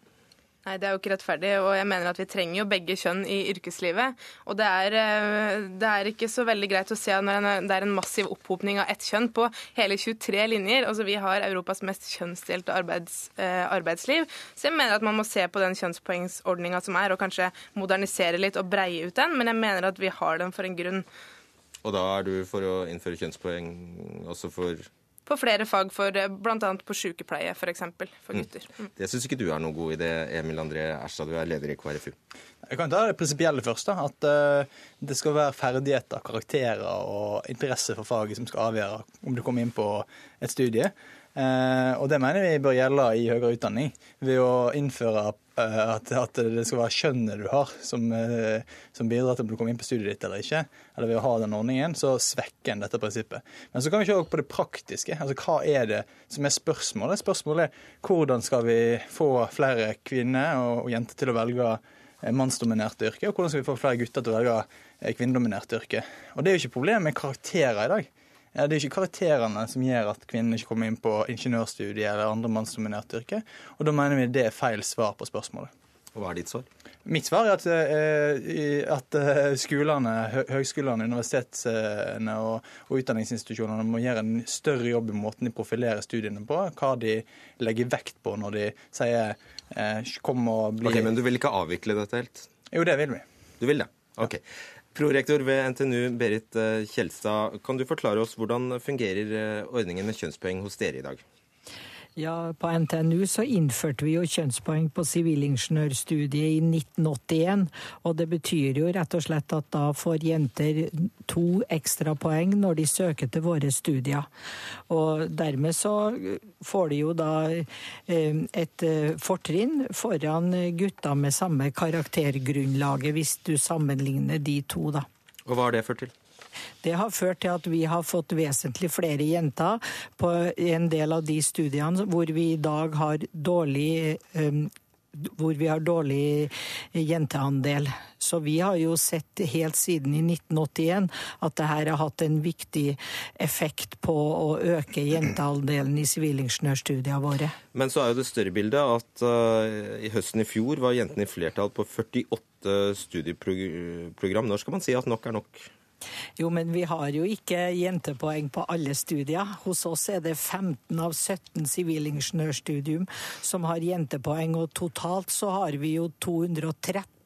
Nei, det er jo ikke rettferdig, og jeg mener at vi trenger jo begge kjønn i yrkeslivet. Og det er, eh, det er ikke så veldig greit å se når det er en massiv opphopning av ett kjønn på hele 23 linjer. Altså Vi har Europas mest kjønnsdelte arbeids, eh, arbeidsliv, så jeg mener at man må se på den kjønnspoengsordninga som er, og kanskje modernisere litt og breie ut den, men jeg mener at vi har den for en grunn. Og da er du for å innføre kjønnspoeng også for på flere fag, for eh, bl.a. på sykepleie f.eks. For, for mm. gutter. Mm. Det syns ikke du er noen god idé, Emil André Erstad, du er leder i KrFU. Jeg kan ta det prinsipielle først. da, At uh, det skal være ferdigheter, karakterer og interesse for faget som skal avgjøre om du kommer inn på et studie. Uh, og det mener vi bør gjelde i høyere utdanning. Ved å innføre at, at, det skal være kjønnet du har som, som, bidrar til om du kommer inn på studiet ditt eller ikke, eller ved å ha den ordningen, så svekker en dette prinsippet. Men så kan vi se på det praktiske. Altså Hva er det som er spørsmålet? Spørsmålet er hvordan skal vi få flere kvinner og, og jenter til å velge mannsdominerte yrke, og hvordan skal vi få flere gutter til å velge kvinnedominerte yrke. Og Det er jo ikke problemet med karakterer i dag. Det er ikke karakterene som gjør at kvinner ikke kommer inn på ingeniørstudiet eller andre mannsdominerte yrker. Og da mener vi det er feil svar på spørsmålet. Og Hva er ditt svar? Mitt svar er at, eh, at eh, skolene, høgskolene, universitetene og, og, utdanningsinstitusjonene må gjøre en større jobb i måten de profilerer studiene på. Hva de legger vekt på når de sier eh, 'kom og bli' Ok, Men du vil ikke avvikle dette helt? Jo, det vil vi. Du vil det? Ok. Prorektor ved NTNU, Berit eh, Kjelstad. Kan du forklare oss hvordan fungerer eh, ordningen med kjønnspoeng hos dere i dag? Ja, På NTNU så innførte vi jo kjønnspoeng på sivilingeniørstudiet i 1981. Og det betyr jo rett og slett at da får jenter to ekstra poeng når de søker til våre studier. Og dermed så får de jo da eh, et eh, fortrinn foran gutta med samme karaktergrunnlaget, hvis du sammenligner de to, da. Og hva har det ført til? Det har ført til at vi har fått vesentlig flere jenter på en del av de studiene hvor vi i dag har dårlig um, hvor vi har dårlig jenteandel. Så vi har jo sett helt siden i 1981 at det her har hatt en viktig effekt på å øke jenteandelen i sivilingeniørstudiene våre. Men så er jo det større bildet at uh, i høsten i fjor var jentene i flertall på 48 studieprogram. Når skal man si at nok er nok? Jo, men vi har jo ikke jentepoeng på alle studier. Hos oss er det 15 av 17 sivilingeniørstudium som har jentepoeng, og totalt så har vi jo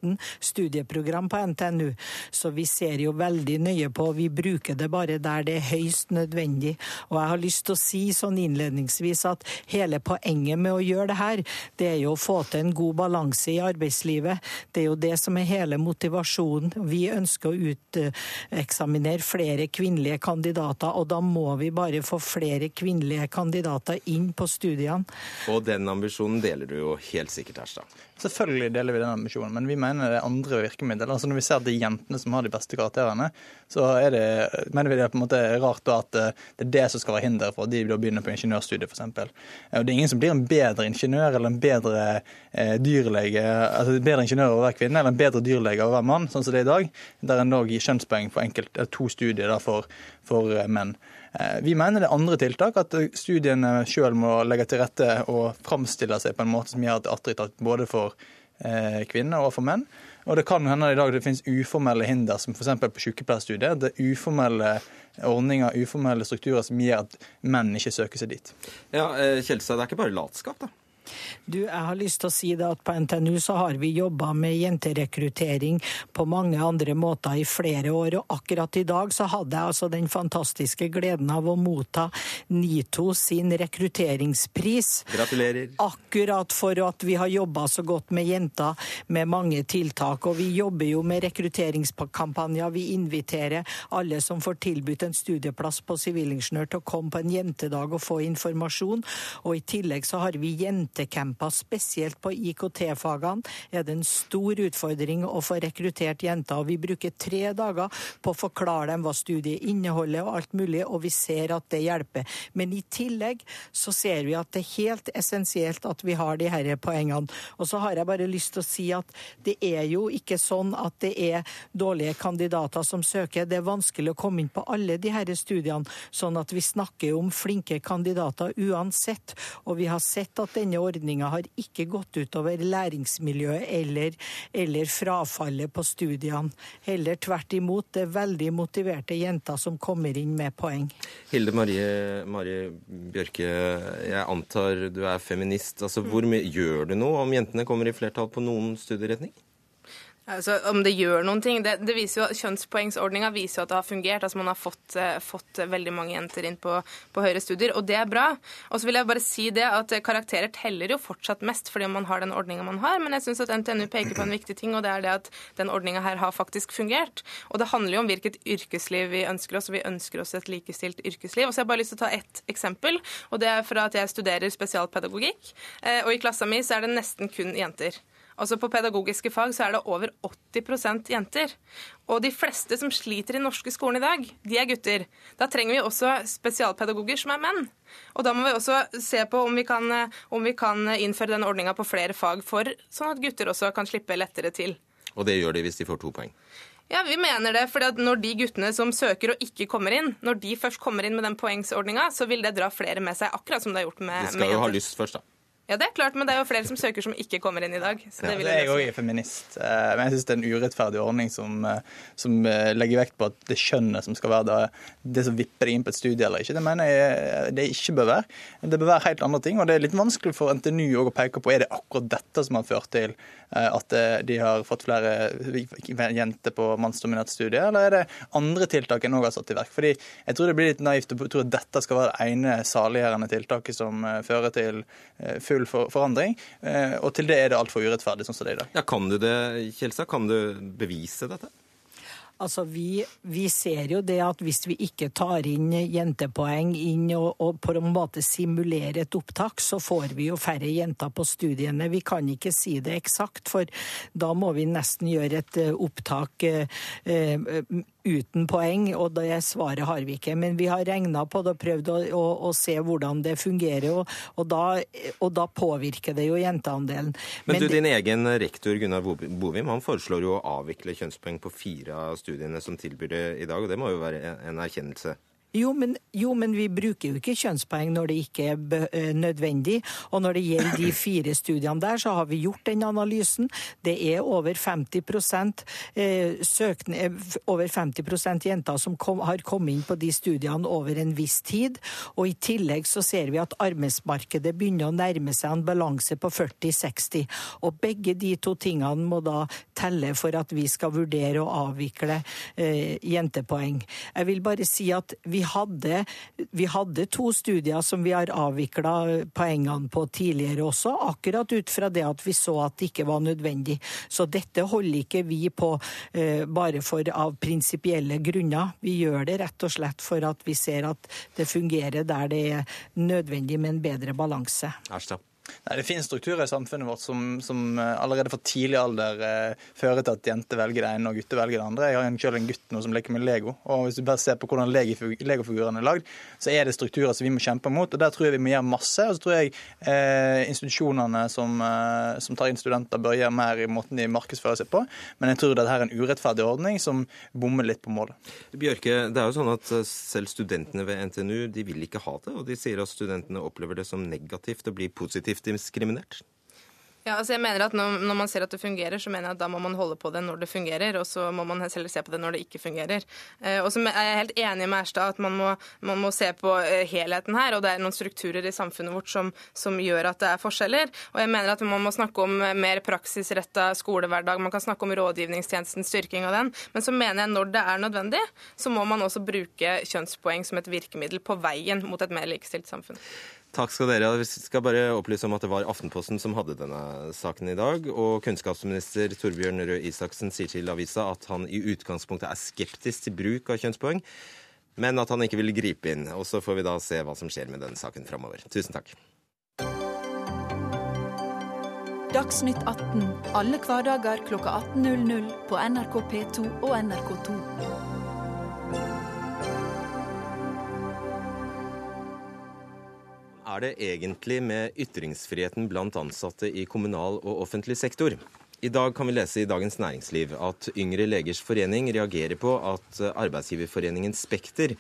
213 studieprogram på NTNU, så vi ser jo veldig nøye på Vi bruker det bare der det er høyst nødvendig. Og jeg har lyst til å si sånn innledningsvis at hele poenget med å gjøre det her, det er jo å få til en god balanse i arbeidslivet. Det er jo det som er hele motivasjonen. Vi ønsker å uteksaminere flere kvinnelige kandidater, og da må vi bare få flere kvinnelige kandidater inn på studiene. Og den ambisjonen deler du jo helt sikkert, Herstad. Selvfølgelig deler vi den ambisjonen, men vi mener det er andre virkemidler. Altså Når vi ser at det er jentene som har de beste karakterene, så er det, mener vi det er på en måte rart at eh, det er det som skal være hinder for at de begynner på ingeniørstudiet, f.eks. Det er ingen som blir en bedre ingeniør eller en bedre eh, dyrlege, altså bedre ingeniør av hver kvinne eller en bedre dyrlege av hver mann, sånn som det er i dag, der en òg gir kjønnspoeng på enkelt, eh, to studier for, for menn. Vi mener det er andre tiltak, at studiene sjøl må legge til rette og framstille seg på en måte som gjør at det er attraktivt både for Eh, kvinner og for menn. Og det kan hende i dag det finnes uformelle hinder, som f.eks. på sykepleierstudiet. Det er uformelle ordninger, uformelle strukturer som gjør at menn ikke søker seg dit. Ja, eh, Kjelstad, det er ikke bare latskap, da? Du, jeg har lyst til å si det at På NTNU så har vi jobba med jenterekruttering på mange andre måter i flere år. og Akkurat i dag så hadde jeg altså den fantastiske gleden av å motta NITO sin rekrutteringspris. Gratulerer. Akkurat for at vi har jobba så godt med jenter med mange tiltak. Og vi jobber jo med rekrutteringskampanjer. Vi inviterer alle som får tilbudt en studieplass på sivilingeniør til å komme på en jentedag og få informasjon. Og i tillegg så har vi jenter jentekamper, spesielt på IKT-fagene, er det en stor utfordring å få rekruttert jenter. og Vi bruker tre dager på å forklare dem hva studiet inneholder og alt mulig, og vi ser at det hjelper. Men i tillegg så ser vi at det er helt essensielt at vi har de her poengene. Og så har jeg bare lyst til å si at det er jo ikke sånn at det er dårlige kandidater som søker. Det er vanskelig å komme inn på alle de her studiene, sånn at vi snakker om flinke kandidater uansett. Og vi har sett at denne ordninga har ikke gått utover læringsmiljøet eller, eller, frafallet på studiene. Heller tvert imot. Det er veldig motiverte jenter som kommer inn med poeng. Hilde Marie, Marie Bjørke, jeg antar du er feminist. Altså, hvor mye Gjør du noe om jentene kommer i flertall på noen studieretning? Altså, om det gjør noen ting det, det viser jo, Kjønnspoengsordninga viser jo at det har fungert. altså Man har fått, eh, fått veldig mange jenter inn på, på, høyere studier, og det er bra. Og så vil jeg bare si det at Karakterer teller jo fortsatt mest fordi man har den ordninga man har, men jeg syns at NTNU peker på en viktig ting, og det er det at den ordninga her har faktisk fungert. Og det handler jo om hvilket yrkesliv vi ønsker oss, og vi ønsker oss et likestilt yrkesliv. Og så har jeg bare lyst til å ta ett eksempel, og det er fra at jeg studerer spesialpedagogikk, eh, og i klassa mi så er det nesten kun jenter. Altså På pedagogiske fag så er det over 80% jenter. Og de fleste som sliter i norske skolen i dag, de er gutter. Da trenger vi også spesialpedagoger som er menn. Og da må vi også se på om vi kan, om vi kan innføre den ordninga på flere fag, for, sånn at gutter også kan slippe lettere til. Og det gjør de hvis de får to poeng? Ja, vi mener det. For når de guttene som søker og ikke kommer inn, når de først kommer inn med den poengsordninga, så vil det dra flere med seg, akkurat som det har gjort med De skal jo ha lyst først, da. Ja, det er klart, men det er jo flere som søker som ikke kommer inn i dag. Så det ja, vil jeg òg er feminist, eh, men jeg syns det er en urettferdig ordning som, eh, som, eh, legger vekt på at det kjønnet som skal være det, det som vipper deg inn på et studie eller ikke. Det mener jeg det ikke bør være. Det bør være helt andre ting. Og det er litt vanskelig for NTNU å peke på er det akkurat dette som har ført til at de har fått flere jenter på mannsdominert studie, eller er det andre tiltak en òg har satt i verk? Fordi jeg tror det blir litt naivt å tro at dette skal være det ene saliggjørende tiltaket som fører til full for forandring. Eh, og til det er det altfor urettferdig sånn som det er i dag. Ja, Kan du det, Kjelstad? Kan du bevise dette? Altså, vi, vi, ser jo det at hvis vi ikke tar inn jentepoeng inn og, og, på en måte simulerer et opptak, så får vi jo færre jenter på studiene. Vi kan ikke si det eksakt, for da må vi nesten gjøre et eh, opptak eh, eh, uten poeng, og det svaret har vi ikke. Men vi har regna på det og prøvd å, å, å, se hvordan det fungerer, og, og, da, og, da, påvirker det jo jenteandelen. Men, Men du, din egen rektor Gunnar Bovim han foreslår jo å avvikle kjønnspoeng på fire av studiene som tilbyr det i dag, og det må jo være en erkjennelse? Jo men, jo, men, vi bruker jo ikke kjønnspoeng når det ikke er eh, nødvendig. Og når det gjelder de fire studiene der, så har vi gjort den analysen. Det er over 50 eh, søkne, eh, over 50% jenter som kom, har kommet inn på de studiene over en viss tid. Og i tillegg så ser vi at arbeidsmarkedet begynner å nærme seg en balanse på 40-60. Og begge de to tingene må da telle for at vi skal vurdere å avvikle eh, jentepoeng. Jeg vil bare si at vi vi hadde, vi hadde to studier som vi har avvikla poengene på tidligere også, akkurat ut fra det at vi så at det ikke var nødvendig. Så dette holder ikke vi på eh, bare for av prinsipielle grunner. Vi gjør det rett og slett for at vi ser at det fungerer der det er nødvendig med en bedre balanse. Erstad. Nei, Det finnes strukturer i samfunnet vårt som, som eh, allerede fra tidlig alder eh, fører til at jenter velger det ene og gutter velger det andre. Jeg har selv en gutt nå som leker med Lego. og Hvis du bare ser på hvordan legofigurene er lagd, så er det strukturer som vi må kjempe mot. og Der tror jeg vi må gjøre masse. Og så tror jeg eh, institusjonene som, eh, som, tar inn studenter, bør gjøre mer i måten de markedsfører seg på. Men jeg tror dette er en urettferdig ordning som bommer litt på målet. Bjørke, det er jo sånn at eh, selv studentene ved NTNU de vil ikke ha det. Og de sier at studentene opplever det som negativt og blir positivt diskriminert? Ja, altså jeg mener at når, når, man ser at det fungerer, så mener jeg at da må man holde på det når det fungerer, og så må man heller se på det når det ikke fungerer. Eh, og så er jeg helt enig med Erstad at man må, man må, se på eh, helheten her, og det er noen strukturer i samfunnet vårt som, som, gjør at det er forskjeller. Og jeg mener at man må snakke om mer praksisretta skolehverdag, man kan snakke om rådgivningstjenesten, styrking av den, men så mener jeg når det er nødvendig, så må man også bruke kjønnspoeng som et virkemiddel på veien mot et mer likestilt samfunn. Takk skal dere ha. Vi skal bare opplyse om at det var Aftenposten som hadde denne saken i dag. Og kunnskapsminister Torbjørn Røe Isaksen sier til avisa at han i utgangspunktet er skeptisk til bruk av kjønnspoeng, men at han ikke vil gripe inn. Og så får vi da se hva som skjer med denne saken framover. Tusen takk. Dagsnytt 18 alle hverdager klokka 18.00 på NRK P2 og NRK2. Er det egentlig med ytringsfriheten blant ansatte i kommunal og offentlig sektor? I dag kan vi lese i Dagens Næringsliv at Yngre legers forening reagerer på at arbeidsgiverforeningen Spekter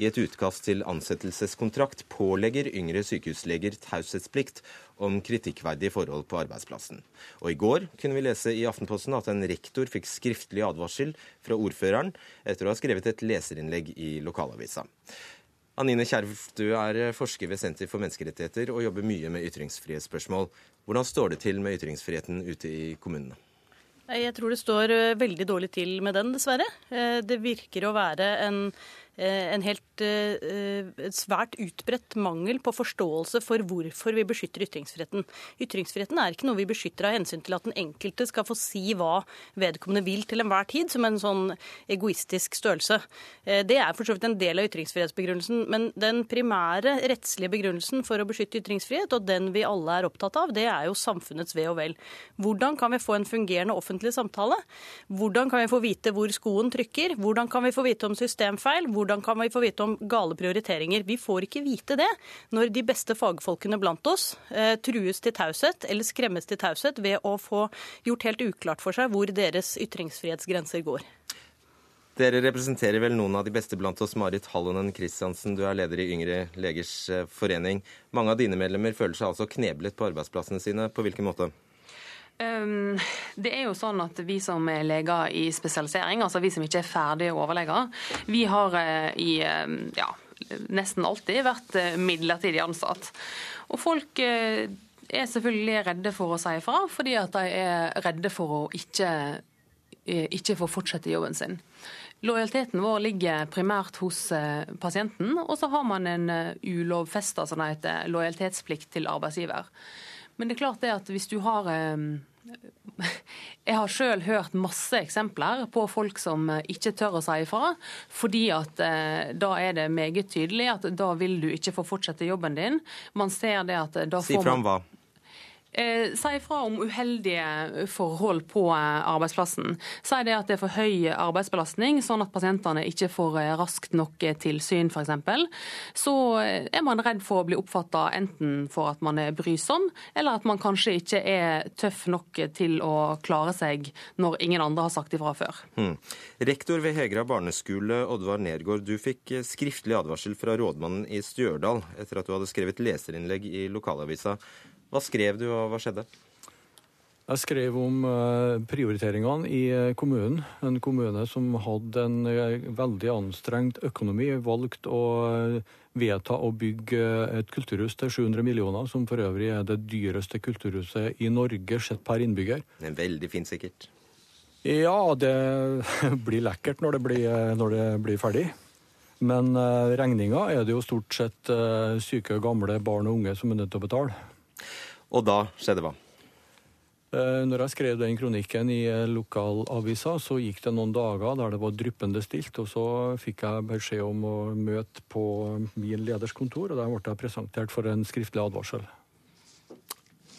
i et utkast til ansettelseskontrakt pålegger yngre sykehusleger taushetsplikt om kritikkverdige forhold på arbeidsplassen. Og i går kunne vi lese i Aftenposten at en rektor fikk skriftlig advarsel fra ordføreren etter å ha skrevet et leserinnlegg i lokalavisa. Anine Kjerv, du er forsker ved Senter for menneskerettigheter og jobber mye med ytringsfrihetsspørsmål. Hvordan står det til med ytringsfriheten ute i kommunene? Jeg tror det står eh, veldig dårlig til med den, dessverre. Eh, det virker å være en en helt svært utbredt mangel på forståelse for hvorfor vi beskytter ytringsfriheten. Ytringsfriheten er ikke noe vi beskytter av hensyn til at den enkelte skal få si hva vedkommende vil til enhver tid, som en sånn egoistisk størrelse. Det er for så vidt en del av ytringsfrihetsbegrunnelsen, men den primære rettslige begrunnelsen for å beskytte ytringsfrihet, og den vi alle er opptatt av, det er jo samfunnets ve og vel. Hvordan kan vi få en fungerende offentlig samtale? Hvordan kan vi få vite hvor skoen trykker? Hvordan kan vi få vite om systemfeil? Hvordan kan vi få vite om gale prioriteringer? Vi får ikke vite det når de beste fagfolkene blant oss eh, trues til taushet eller skremmes til taushet ved å få gjort helt uklart for seg hvor deres ytringsfrihetsgrenser går. Dere representerer vel noen av de beste blant oss. Marit Hallonen Christiansen, du er leder i Yngre legers eh, forening. Mange av dine medlemmer føler seg altså kneblet på arbeidsplassene sine. På hvilken måte? Um, det er jo sånn at Vi som er leger i spesialisering, altså vi som ikke er ferdige overleger, vi har uh, i uh, ja, nesten alltid vært uh, midlertidig ansatt. Og folk er selvfølgelig redde for å si ifra, fordi at de er redde for å ikke, ikke få fortsette jobben sin. Lojaliteten vår ligger primært hos pasienten, og så har man en ulovfesta sånn lojalitetsplikt til arbeidsgiver. Men det er klart det at hvis du har jeg har sjøl hørt masse eksempler på folk som ikke tør å si ifra, fordi at eh, da er det meget tydelig at da vil du ikke få fortsette jobben din. Man ser det at da får man... Si fram hva? Eh, si ifra om uheldige forhold på eh, arbeidsplassen. Si det at det er for høy arbeidsbelastning, sånn at pasientene ikke får eh, raskt nok tilsyn f.eks. Så er man redd for å bli oppfatta enten for at man er brysom, eller at man kanskje ikke er tøff nok til å klare seg når ingen andre har sagt ifra før. Hmm. Rektor ved Hegra barneskole, Oddvar Nergård, du fikk skriftlig advarsel fra rådmannen i Stjørdal etter at du hadde skrevet leserinnlegg i lokalavisa. Hva skrev du, og hva skjedde? Jeg skrev om eh, prioriteringene i eh, kommunen. En kommune som hadde en eh, veldig anstrengt økonomi, valgt å vedta å bygge et kulturhus til 700 millioner, som for øvrig er det dyreste kulturhuset i Norge sett per innbygger. Men veldig fint, sikkert? Ja, det blir lekkert når det blir, når det blir ferdig. Men regninga er det jo stort sett syke, gamle barn og unge som er nødt til å betale. Og da skjedde hva? Eh, når jeg skrev den kronikken i eh, lokalavisa, så gikk det noen dager der det var dryppende stilt, og så fikk jeg beskjed om å møte på min leders kontor, og der ble jeg presentert for en skriftlig advarsel.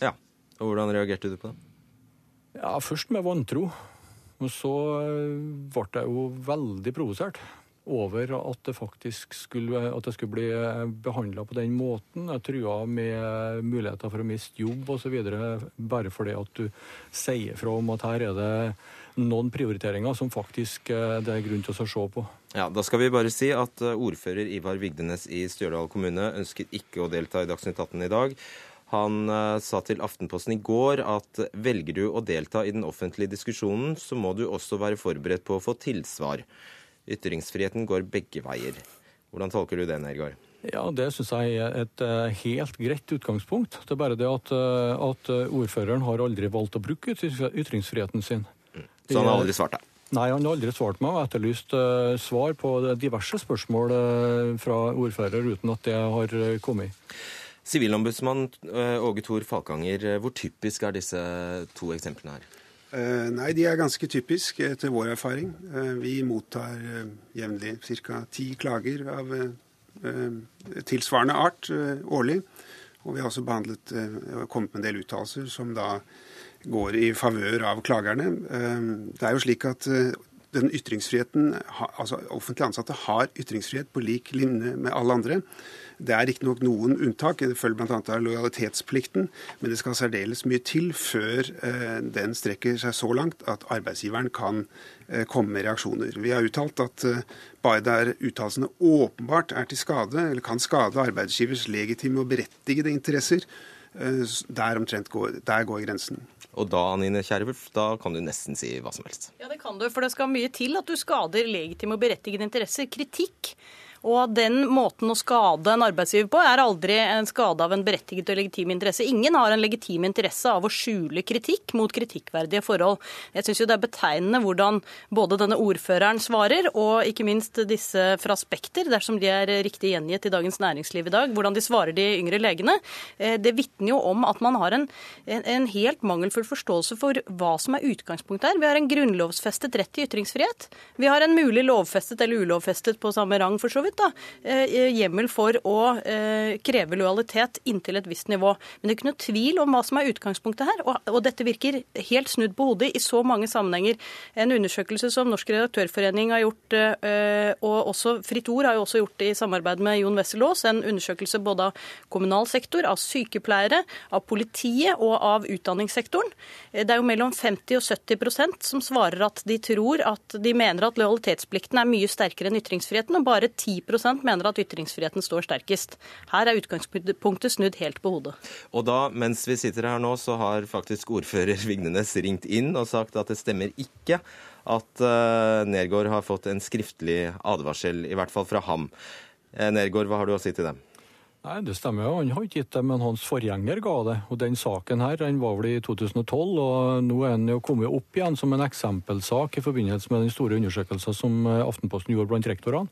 Ja, og Hvordan reagerte du på det? Ja, Først med vantro. Og så eh, ble jeg jo veldig provosert over at det faktisk skulle, at det skulle bli behandla på den måten. Jeg trua med muligheter for å miste jobb osv. bare fordi at du sier fra om at her er det noen prioriteringer som faktisk eh, det er grunn til å se på. Ja, Da skal vi bare si at eh, ordfører Ivar Vigdenes i Stjørdal kommune ønsker ikke å delta i Dagsnytt 18 i dag. Han sa til Aftenposten i går at velger du å delta i den offentlige diskusjonen, så må du også være forberedt på å få tilsvar. Ytringsfriheten går begge veier. Hvordan tolker du det, Nergård? Ja, Det syns jeg er et uh, helt greit utgangspunkt. Det er bare det at, uh, at ordføreren har aldri valgt å bruke ytringsfriheten sin. Mm. Så han har aldri svart deg? Nei, han har aldri svart meg. og etterlyst svar på diverse spørsmål fra ordfører uten at det har kommet. Sivilombudsmann Åge Thor Falkanger, hvor typisk er disse to eksemplene her? Eh, nei, de er ganske typiske etter vår erfaring. Eh, vi mottar eh, jevnlig ca. ti klager av tilsvarende art årlig. Og vi har også behandlet, kommet med en del uttalelser som da går i favør av klagerne. Det er jo slik at den ytringsfriheten, altså Offentlig ansatte har ytringsfrihet på lik linje med alle andre. Det er riktignok noen unntak, det følger bl.a. av lojalitetsplikten, men det skal særdeles mye til før eh, den strekker seg så langt at arbeidsgiveren kan eh, komme med reaksjoner. Vi har uttalt at eh, bare der uttalelsene åpenbart er til skade, eller kan skade arbeidsgivers legitime og berettigede interesser, der omtrent går, der går grensen. Og da Anine Kierulf, da kan du nesten si hva som helst. Ja, det kan du, for det skal mye til at du skader legitime og berettigede interesser. Kritikk Og den måten å skade en arbeidsgiver på er aldri en skade av en berettiget og legitim interesse. Ingen har en legitim interesse av å skjule kritikk mot kritikkverdige forhold. Jeg syns jo det er betegnende hvordan både denne ordføreren svarer, og ikke minst disse fra Spekter, dersom de er riktig gjengitt i Dagens Næringsliv i dag, hvordan de svarer de yngre legene. Eh, det vitner jo om at man har en, en helt mangelfull forståelse for hva som er utgangspunktet her. Vi har en grunnlovsfestet rett til ytringsfrihet. Vi har en mulig lovfestet eller ulovfestet på samme rang for så vidt da, eh, hjemmel for å eh, kreve lojalitet inntil et visst nivå. Men det er ikke noe tvil om hva som er utgangspunktet her. Og, dette virker helt snudd på hodet i så mange sammenhenger. En undersøkelse som Norsk redaktørforening har gjort, eh, og også Fritt Ord har jo også gjort i samarbeid med Jon Wesselås, en undersøkelse både av kommunal sektor, av sykepleiere, av politiet og av utdanningssektoren. Det er jo mellom 50 og 70% som svarer at de tror at de mener at lojalitetsplikten er mye sterkere enn ytringsfriheten, og bare 10 mener at ytringsfriheten står sterkest. Her er utgangspunktet snudd helt på hodet. Og da, mens vi sitter her nå, så har faktisk ordfører Vignenes ringt inn og sagt at det stemmer ikke at uh, Nergård har fått en skriftlig advarsel, i hvert fall fra ham. Uh, Nergård, hva har du å si til dem? Nei, Det stemmer jo. Han har ikke gitt det, men hans forgjenger ga det. Og Den saken her, den var vel i 2012, og nå er den jo kommet opp igjen som en eksempelsak i forbindelse med den store undersøkelsen som eh, Aftenposten gjorde blant rektorene.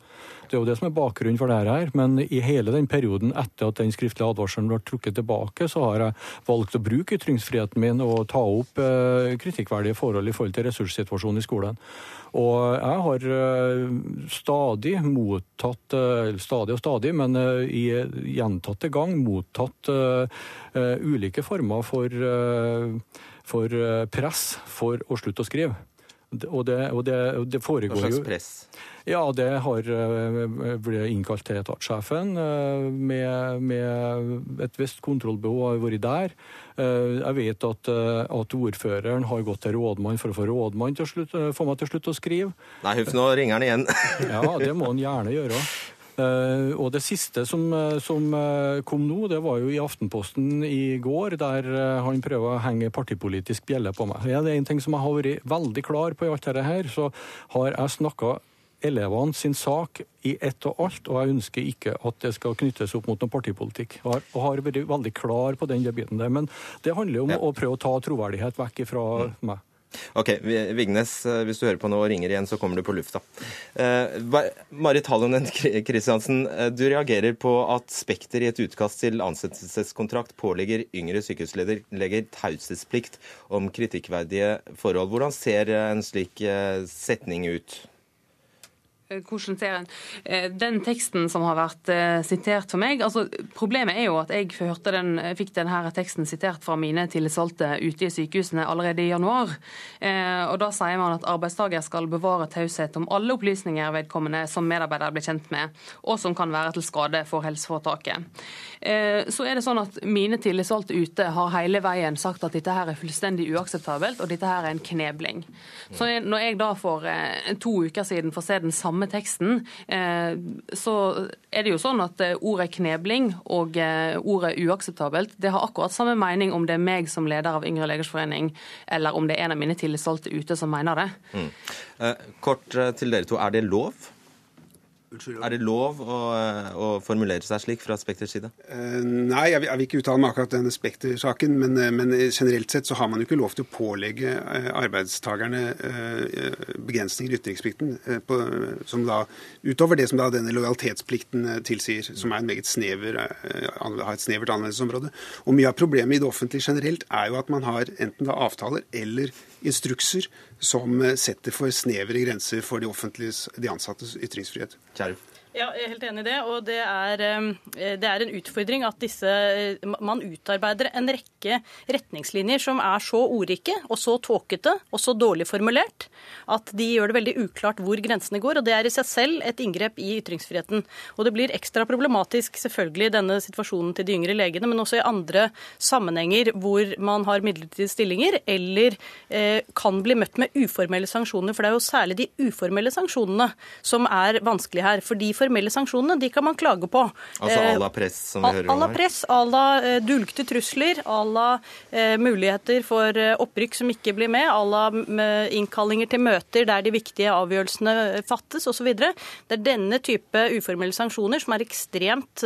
Det er jo det som er bakgrunnen for det her. Men i hele den perioden etter at den skriftlige advarselen ble trukket tilbake, så har jeg valgt å bruke ytringsfriheten min og ta opp eh, kritikkverdige forhold i forhold til ressurssituasjonen i skolen. Og jeg har eh, stadig mottatt, stadig og stadig, men i gjentatte gang mottatt ulike former for, for press for å slutte å skrive. Og det, og det, det foregår jo Hva slags press? Ja, det har blitt innkalt til etatssjefen med, med et visst kontrollbehov har vært der. Jeg vet at, at, ordføreren har gått til rådmann for å få rådmann til å få meg til slutt å skrive. Nei, huff, nå ringer han igjen. ja, det må han gjerne gjøre. Uh, og det siste som, som uh, kom nå, det var jo i Aftenposten i går, der han prøver å henge partipolitisk bjelle på meg. Ja, det er en ting som jeg har vært veldig klar på i alt dette her, så har jeg snakka elevene sin sak i ett og alt, og jeg ønsker ikke at det skal knyttes opp mot noen partipolitikk. Og har, og har vært veldig klar på den biten der. Men det handler jo om ja. å prøve å ta troverdighet vekk fra mm. meg. Ok, Vignes, hvis du hører på nå og ringer igjen, så kommer du på lufta. Eh, Marit Hallonen Kristiansen, du reagerer på at Spekter i et utkast til ansettelseskontrakt pålegger yngre sykehusleger taushetsplikt om kritikkverdige forhold. Hvordan ser en slik setning ut? Hvordan ser en Den teksten som har vært sitert for meg altså Problemet er jo at jeg den, fikk denne teksten sitert fra mine tillitsvalgte ute i sykehusene allerede i januar. Og Da sier man at arbeidstaker skal bevare taushet om alle opplysninger vedkommende som medarbeider blir kjent med, og som kan være til skade for helseforetaket. Så er det sånn at Mine tillitsvalgte ute har hele veien sagt at dette her er fullstendig uakseptabelt, og dette her er en knebling. Så Når jeg da for to uker siden får se den samme samme teksten, så er det jo sånn at ordet knebling og ordet uakseptabelt det har akkurat samme mening om det er meg som leder av Yngre legers forening, eller om det er en av mine tillitsvalgte ute som mener det. Mm. Kort til dere to. Er det lov? Unnskyld. Er det lov å, å, formulere seg slik fra Spekters side? Uh, nei, jeg vil, jeg vil, ikke uttale meg akkurat denne Spekter-saken. Men, men, generelt sett så har man jo ikke lov til å pålegge uh, arbeidstakerne uh, begrensninger i ytringsplikten som da, utover det som da denne lojalitetsplikten tilsier, som er en meget snever, har et snevert anvendelsesområde. Og Mye av problemet i det offentlige generelt er jo at man har enten da avtaler eller instrukser som setter for snevre grenser for de, de ansattes ytringsfrihet. Kjærf. Ja, jeg er helt enig i det. Og det er, eh, det er, en utfordring at disse, eh, man utarbeider en rekke retningslinjer som er så ordrike og så tåkete og så dårlig formulert at de gjør det veldig uklart hvor grensene går. Og det er i seg selv et inngrep i ytringsfriheten. Og det blir ekstra problematisk selvfølgelig i denne situasjonen til de yngre legene, men også i andre sammenhenger hvor man har midlertidige stillinger eller eh, kan bli møtt med uformelle sanksjoner. For det er jo særlig de uformelle sanksjonene som er vanskelig her. fordi formelle sanksjonene de kan man klage på. Altså à la press, som vi hører om her? À la press, à la dulgte trusler, à la muligheter for opprykk som ikke blir med, à la innkallinger til møter der de viktige avgjørelsene fattes osv. Det er denne type uformelle sanksjoner som er ekstremt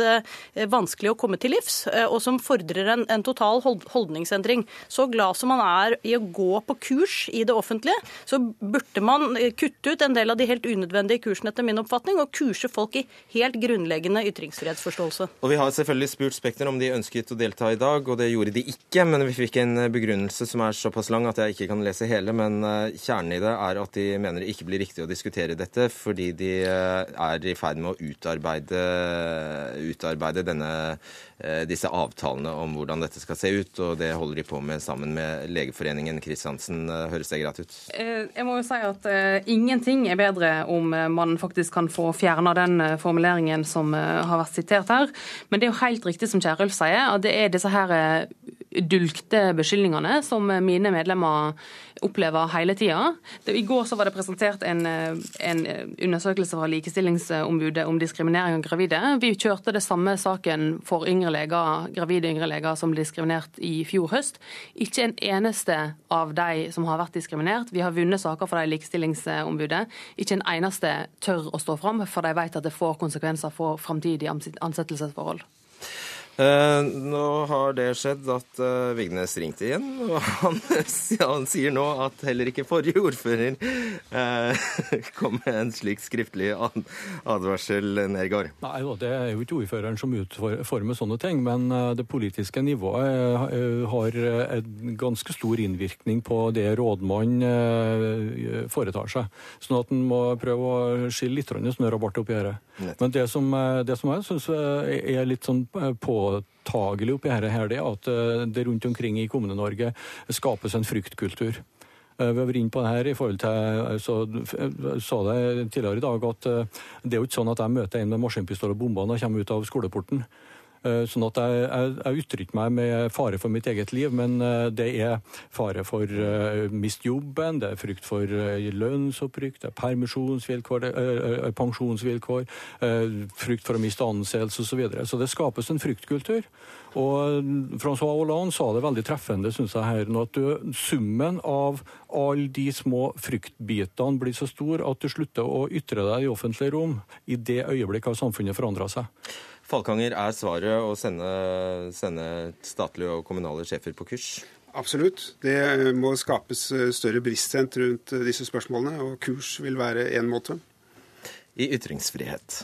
vanskelig å komme til livs, og som fordrer en, en total holdningsendring. Så glad som man er i å gå på kurs i det offentlige, så burde man kutte ut en del av de helt unødvendige kursene, etter min oppfatning, og kurse folk i helt grunnleggende ytringsfrihetsforståelse. Og Vi har selvfølgelig spurt Spekter om de ønsket å delta i dag, og det gjorde de ikke. Men vi fikk en begrunnelse som er såpass lang at jeg ikke kan lese hele. Men eh, kjernen i det er at de mener det ikke blir riktig å diskutere dette, fordi de eh, er i ferd med å utarbeide, utarbeide denne Eh, disse avtalene om hvordan dette skal se ut, og det holder de på med sammen med Legeforeningen. Kristiansen, høres det greit ut? Eh, jeg må jo si at uh, ingenting er bedre om man faktisk kan få fjerna den formuleringen som uh, har vært sitert her. Men det er jo helt riktig som Kjerulf sier, at det er disse her dulgte beskyldningene som mine medlemmer opplever hele tida. I går så var det presentert en, en, undersøkelse fra Likestillingsombudet om diskriminering av gravide. Vi kjørte det samme saken for yngre leger, gravide yngre leger som ble diskriminert i fjor høst. Ikke en eneste av de som har vært diskriminert. Vi har vunnet saker for de Likestillingsombudet. Ikke en eneste tør å stå fram, for de vet at det får konsekvenser for framtidige ansettelsesforhold. Uh, nå har det skjedd at eh, Vignes ringte igjen, og han, han, sier nå at heller ikke forrige ordfører eh, kom med en slik skriftlig advarsel, Nergård. Nei, Det er jo ikke ordføreren som utformer sånne ting, men det politiske nivået har en ganske stor innvirkning på det rådmannen foretar seg. Sånn at en må prøve å skille litt snørr og bart oppi dette. Men det som, det som jeg syns er litt sånn på påtagelig oppi her, her det at eh, det rundt omkring i Kommune-Norge skapes en fryktkultur. Eh, vi har vært inne på det her i forhold til eh, så sa det tidligere i dag at det er jo ikke sånn at jeg møter en med maskinpistol og bomber når jeg kommer ut av skoleporten. Eh, sånn at jeg, jeg, jeg uttrykker meg med fare for mitt eget liv, men eh, det er fare for uh, mist jobben, det er frykt for lønnsopprykk, det er permisjonsvilkår, det er, pensjonsvilkår, frykt for å miste anseelse osv. Så, videre. så det skapes en fryktkultur. Og Francois Hollande sa det veldig treffende, syns jeg her, nå, at du, summen av alle de små fryktbitene blir så stor at du slutter å ytre deg i offentlige rom. I det øyeblikk har samfunnet forandra seg. Falkanger, er svaret å sende, sende statlige og kommunale sjefer på kurs? Absolutt. Det må skapes eh, større bevissthet rundt eh, disse spørsmålene, og kurs vil være én måte. I ytringsfrihet.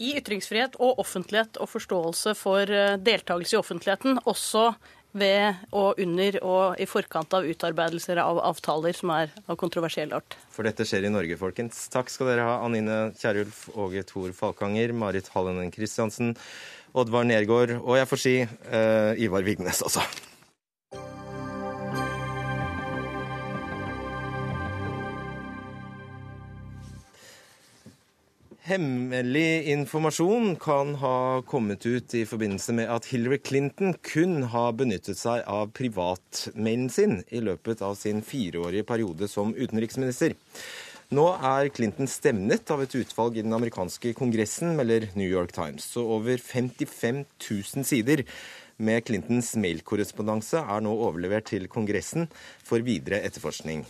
I ytringsfrihet og offentlighet og forståelse for eh, deltakelse i offentligheten, også ved og under og i forkant av utarbeidelser av avtaler som er av kontroversiell art. For dette skjer i Norge, folkens. Takk skal dere ha, Anine Kierulf, Åge Thor Falkanger, Marit Hallenen Christiansen, Oddvar Nergård og jeg får si uh, Ivar Vignes også. Hemmelig informasjon kan ha kommet ut i forbindelse med at Hillary Clinton kun har benyttet seg av privatmailen sin i løpet av sin fireårige periode som utenriksminister. Nå er Clinton stemnet av et utvalg i den amerikanske kongressen, melder New York Times. Så over 55 000 sider med Clintons mailkorrespondanse er nå overlevert til Kongressen for videre etterforskning.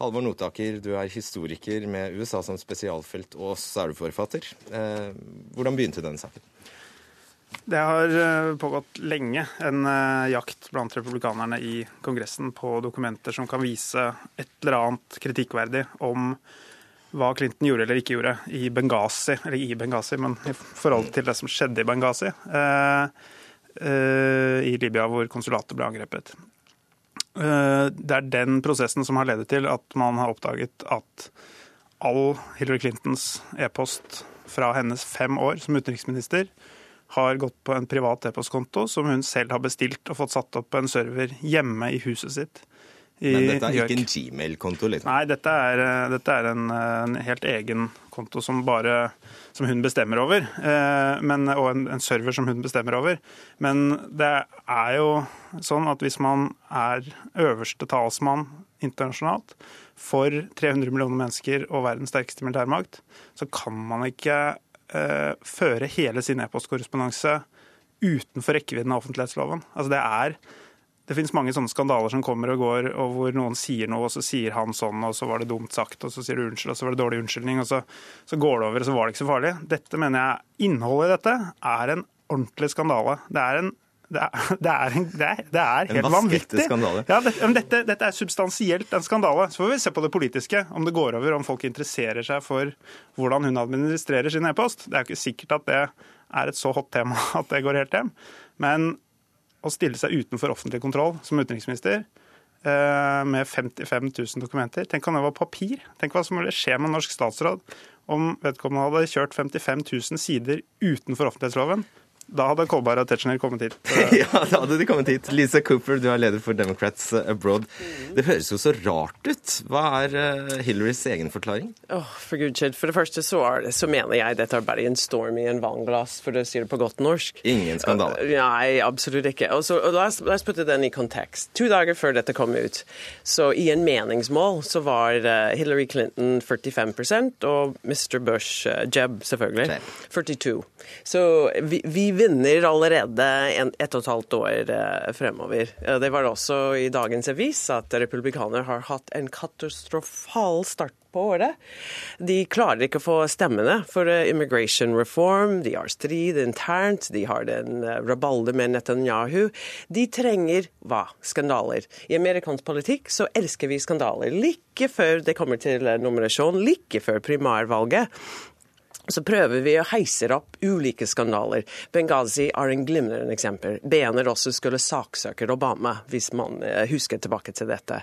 Halvor Notaker, du er historiker med USA som spesialfelt, og så er du forfatter. Eh, hvordan begynte denne saken? Det har eh, pågått lenge en eh, jakt blant republikanerne i Kongressen på dokumenter som kan vise et eller annet kritikkverdig om hva Clinton gjorde eller ikke gjorde i Benghazi, eller i Benghazi, men i forhold til det som skjedde i Benghazi, i Libya, hvor konsulatet ble angrepet. Eh, det er den prosessen som har ledet til at man har oppdaget at all Hillary Clintons e-post fra hennes fem år som utenriksminister har gått på en privat e-postkonto som hun selv har bestilt og fått satt opp på en server hjemme i huset sitt. Men dette er ikke en Gmail-konto? liksom? Nei, dette er, eh, dette er en, en, helt egen konto som, bare, som hun bestemmer over. Eh, men, og en, en, server som hun bestemmer over. Men det er jo sånn at hvis man er øverste talsmann internasjonalt for 300 millioner mennesker og verdens sterkeste militærmakt, så kan man ikke eh, føre hele sin e-postkorrespondanse utenfor rekkevidden av offentlighetsloven. Altså det er det finnes mange sånne skandaler som kommer og går, og hvor noen sier noe, og så sier han sånn, og så var det dumt sagt, og så sier du unnskyld, og så var det dårlig unnskyldning, og så, så går det over, og så var det ikke så farlig. Dette mener jeg, Innholdet i dette er en ordentlig skandale. Det er en det er, det er, det er, det er helt vanvittig. skandale. Ja, dette, dette er substansielt en skandale. Så får vi se på det politiske, om det går over, om folk interesserer seg for hvordan hun administrerer sin e-post. Det er jo ikke sikkert at det er et så hot tema at det går helt hjem. Men å stille seg utenfor offentlig kontroll som utenriksminister eh, med 55 000 dokumenter Tenk om det var papir. Tenk hva som ville skje med en norsk statsråd om vedkommende hadde kjørt 55 000 sider utenfor offentlighetsloven. Da hadde Kolberg og Tetzschner kommet hit. ja, da hadde de kommet hit. Lisa Cooper, du er leder for Democrats Abroad. Det høres jo så rart ut. Hva er eh, Hillarys egen forklaring? Åh, for Guds skyld. For det første så, er det, så mener jeg dette er bare en storm i en vannglass, for å si det på godt norsk. Ingen skandale. Uh, Nei, absolutt ikke. Og så, og la, oss, la oss putte den i kontekst. To dager før dette kom ut, så i en meningsmål så var uh, Hillary Clinton 45% og Mr. Bush, uh, Jeb selvfølgelig, 42. Så vi, vi vinner allerede en, ett og et halvt år uh, fremover. Uh, Det var også i dagens avis at republikanere har hatt en katastrofal start på året. De klarer ikke å få stemmene for eh, immigration reform. De har strid internt, de har den rabalde med Netanyahu. De trenger hva? Skandaler. I amerikansk politikk så elsker vi skandaler. Like før det kommer til eh, nominasjon, like før primærvalget så prøver vi å heise opp ulike skandaler. Benghazi er en glimrende eksempel. BNR også skulle saksøke Obama, hvis man eh, husker tilbake til dette.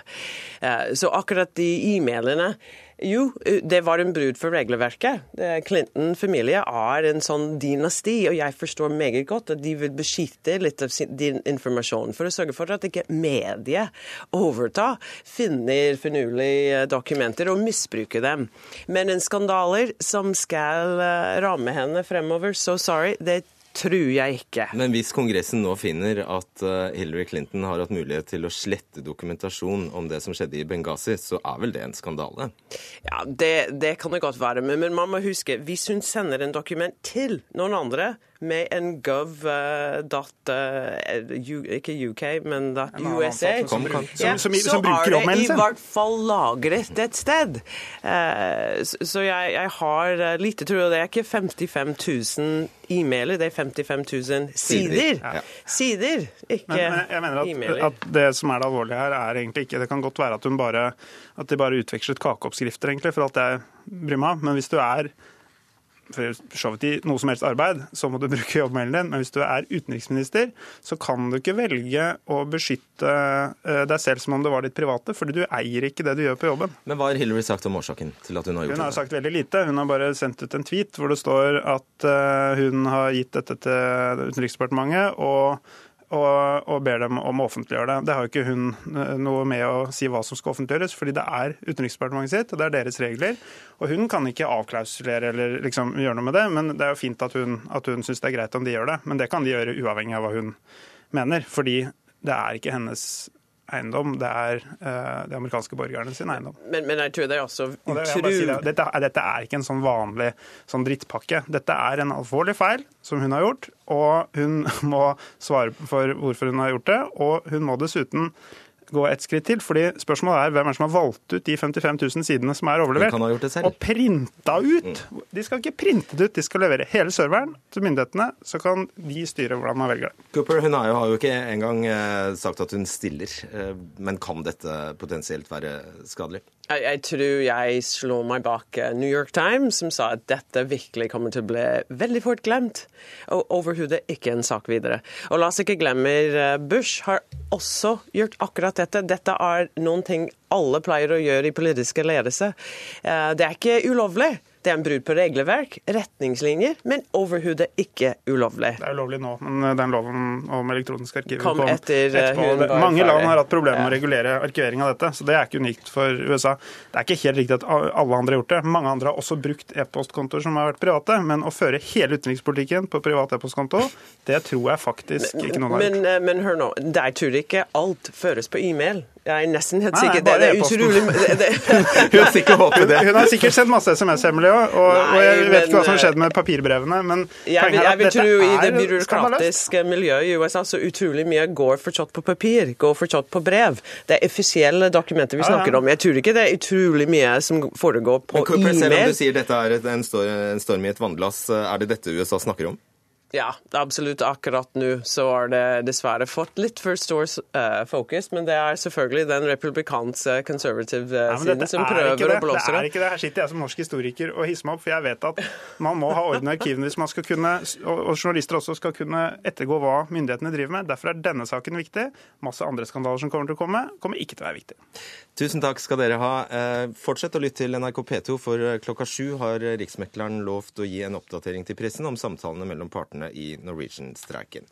Eh, Så akkurat de e-mailene jo, eh, det var en brudd for regelverket. Eh, Clinton-familie er en sånn dynasti, og jeg forstår meget godt at de vil beskytte litt av din informasjon for å sørge for at ikke mediet overtar, finner finurlige dokumenter og misbruker dem. Men en skandaler som skal eh, ramme henne fremover, so sorry, det tror jeg ikke. Men hvis Kongressen nå finner at eh, Hillary Clinton har hatt mulighet til å slette dokumentasjon om det som skjedde i Benghazi, så er vel det en skandale? Ja, det, det kan det godt være, men, men man må huske, hvis hun sender en dokument til noen andre med en gov uh, dot, uh, ikke UK, men dot USA, ansatt som ja, som- som- så som er det i hvert fall lagret et sted. Uh, så så jeg, jeg har uh, lite tro, det er ikke 55 000 e-mailer, det er 55 000 sider. Ja. Sider, ikke Men, men jeg mener at, at det som er det alvorlige her, er egentlig ikke Det kan godt være at, hun bare, at de bare utvekslet kakeoppskrifter, egentlig, for alt jeg bryr meg om. Men hvis du er for så vidt i noe som helst arbeid, så må du bruke jobbmailen din. Men hvis du er utenriksminister, så kan du ikke velge å beskytte eh, deg selv som om det var ditt private, fordi du eier ikke det du gjør på jobben. Men hva har Hillary sagt om årsaken til at hun har gjort det? Hun har det? sagt veldig lite. Hun har bare sendt ut en tweet hvor det står at eh, hun har gitt dette til Utenriksdepartementet og, og, og ber dem om å offentliggjøre det. Det har jo ikke hun eh, noe med å si hva som skal offentliggjøres, fordi det er Utenriksdepartementet sitt, og det er deres regler. Og hun kan ikke avklausulere eller liksom gjøre noe med det, men det er jo fint at hun, at hun syns det er greit om de gjør det. Men det kan de gjøre uavhengig av hva hun mener, fordi det er ikke hennes eiendom, det er eh, de amerikanske borgerne sin eiendom. Men, men jeg tror det er også utru... det, dette, dette er ikke en sånn vanlig sånn drittpakke. Dette er en alvorlig feil som hun har gjort, og hun må svare for hvorfor hun har gjort det. Og hun må dessuten gå et skritt til, fordi spørsmålet er hvem er det som har valgt ut de 55 000 sidene som er overlevert, og printa ut. De skal ikke printe det ut, de skal levere hele serveren til myndighetene, så kan de styre hvordan man velger det. Cooper hun har jo, ikke engang eh, sagt at hun stiller, eh, men kan dette potensielt være skadelig? Jeg, jeg tror jeg slår meg bak eh, New York Times, som sa at dette virkelig kommer til å bli veldig fort glemt. Og overhodet ikke en sak videre. Og la oss ikke glemme eh, Bush har også gjort akkurat dette. Dette er noen ting alle pleier å gjøre i politiske ledelse. Eh, Det er ikke ulovlig. Det er en brudd på regelverk, retningslinjer, men overhodet ikke ulovlig. Det er ulovlig nå, men den loven om elektroniske arkiver Kom etter, eh, etterpå. Mange land har hatt problemer med å regulere arkivering av dette, så det er ikke unikt for USA. Det er ikke helt riktig at alle andre har gjort det. Mange andre har også brukt e-postkontoer som har vært private, men å føre hele utenrikspolitikken på privat e-postkonto, det tror jeg faktisk ikke noen har gjort. Men, eh, men hør nå, der tror ikke alt føres på e-mail. Jeg er nesten helt Nei, nei, sikker. det, det er utrolig Hun har sikkert håpet det. Hun har sikkert sendt masse SMS, Emily òg, og, og jeg vet vet ikke hva som har skjedd med papirbrevene. Men Jeg poenget vil, er jeg at vil dette tro i det byråkratiske miljøet i USA så utrolig mye går fortsatt på papir, går fortsatt på brev. Det er offisielle dokumenter vi Ja, ja. snakker om. Jeg tror ikke det er utrolig mye som foregår på e-mail. selv om du sier dette er en en storm i et vannglass, er det dette USA snakker om? Ja, absolutt. Akkurat nå så har det dessverre fått litt for stor uh, fokus, men det er selvfølgelig den republikanske conservative eh, ja, som er prøver å blåse Det det. er ikke det. Her sitter jeg som norsk historiker og hisser meg opp, for jeg vet at man må ha orden i arkivene hvis man skal kunne, og journalister også skal kunne ettergå hva myndighetene driver med. Derfor er denne saken viktig. Masse andre skandaler som kommer til å komme, kommer ikke til å være viktig. Tusen takk skal dere ha. Eh, Fortsett å lytte til NRK P2, for eh, klokka sju har Riksmekleren lovt å gi en oppdatering til pressen om samtalene mellom partene i Norwegian-streiken.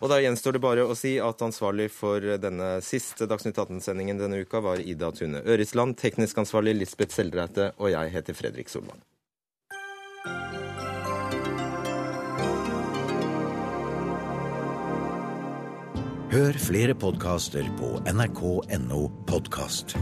Og Da gjenstår det bare å si at ansvarlig for denne siste Dagsnytt 18-sendingen denne uka var Ida Tune Ørisland, teknisk ansvarlig Lisbeth Seldreite, og jeg heter Fredrik Solvang. Hør flere podkaster på nrk.no podkast.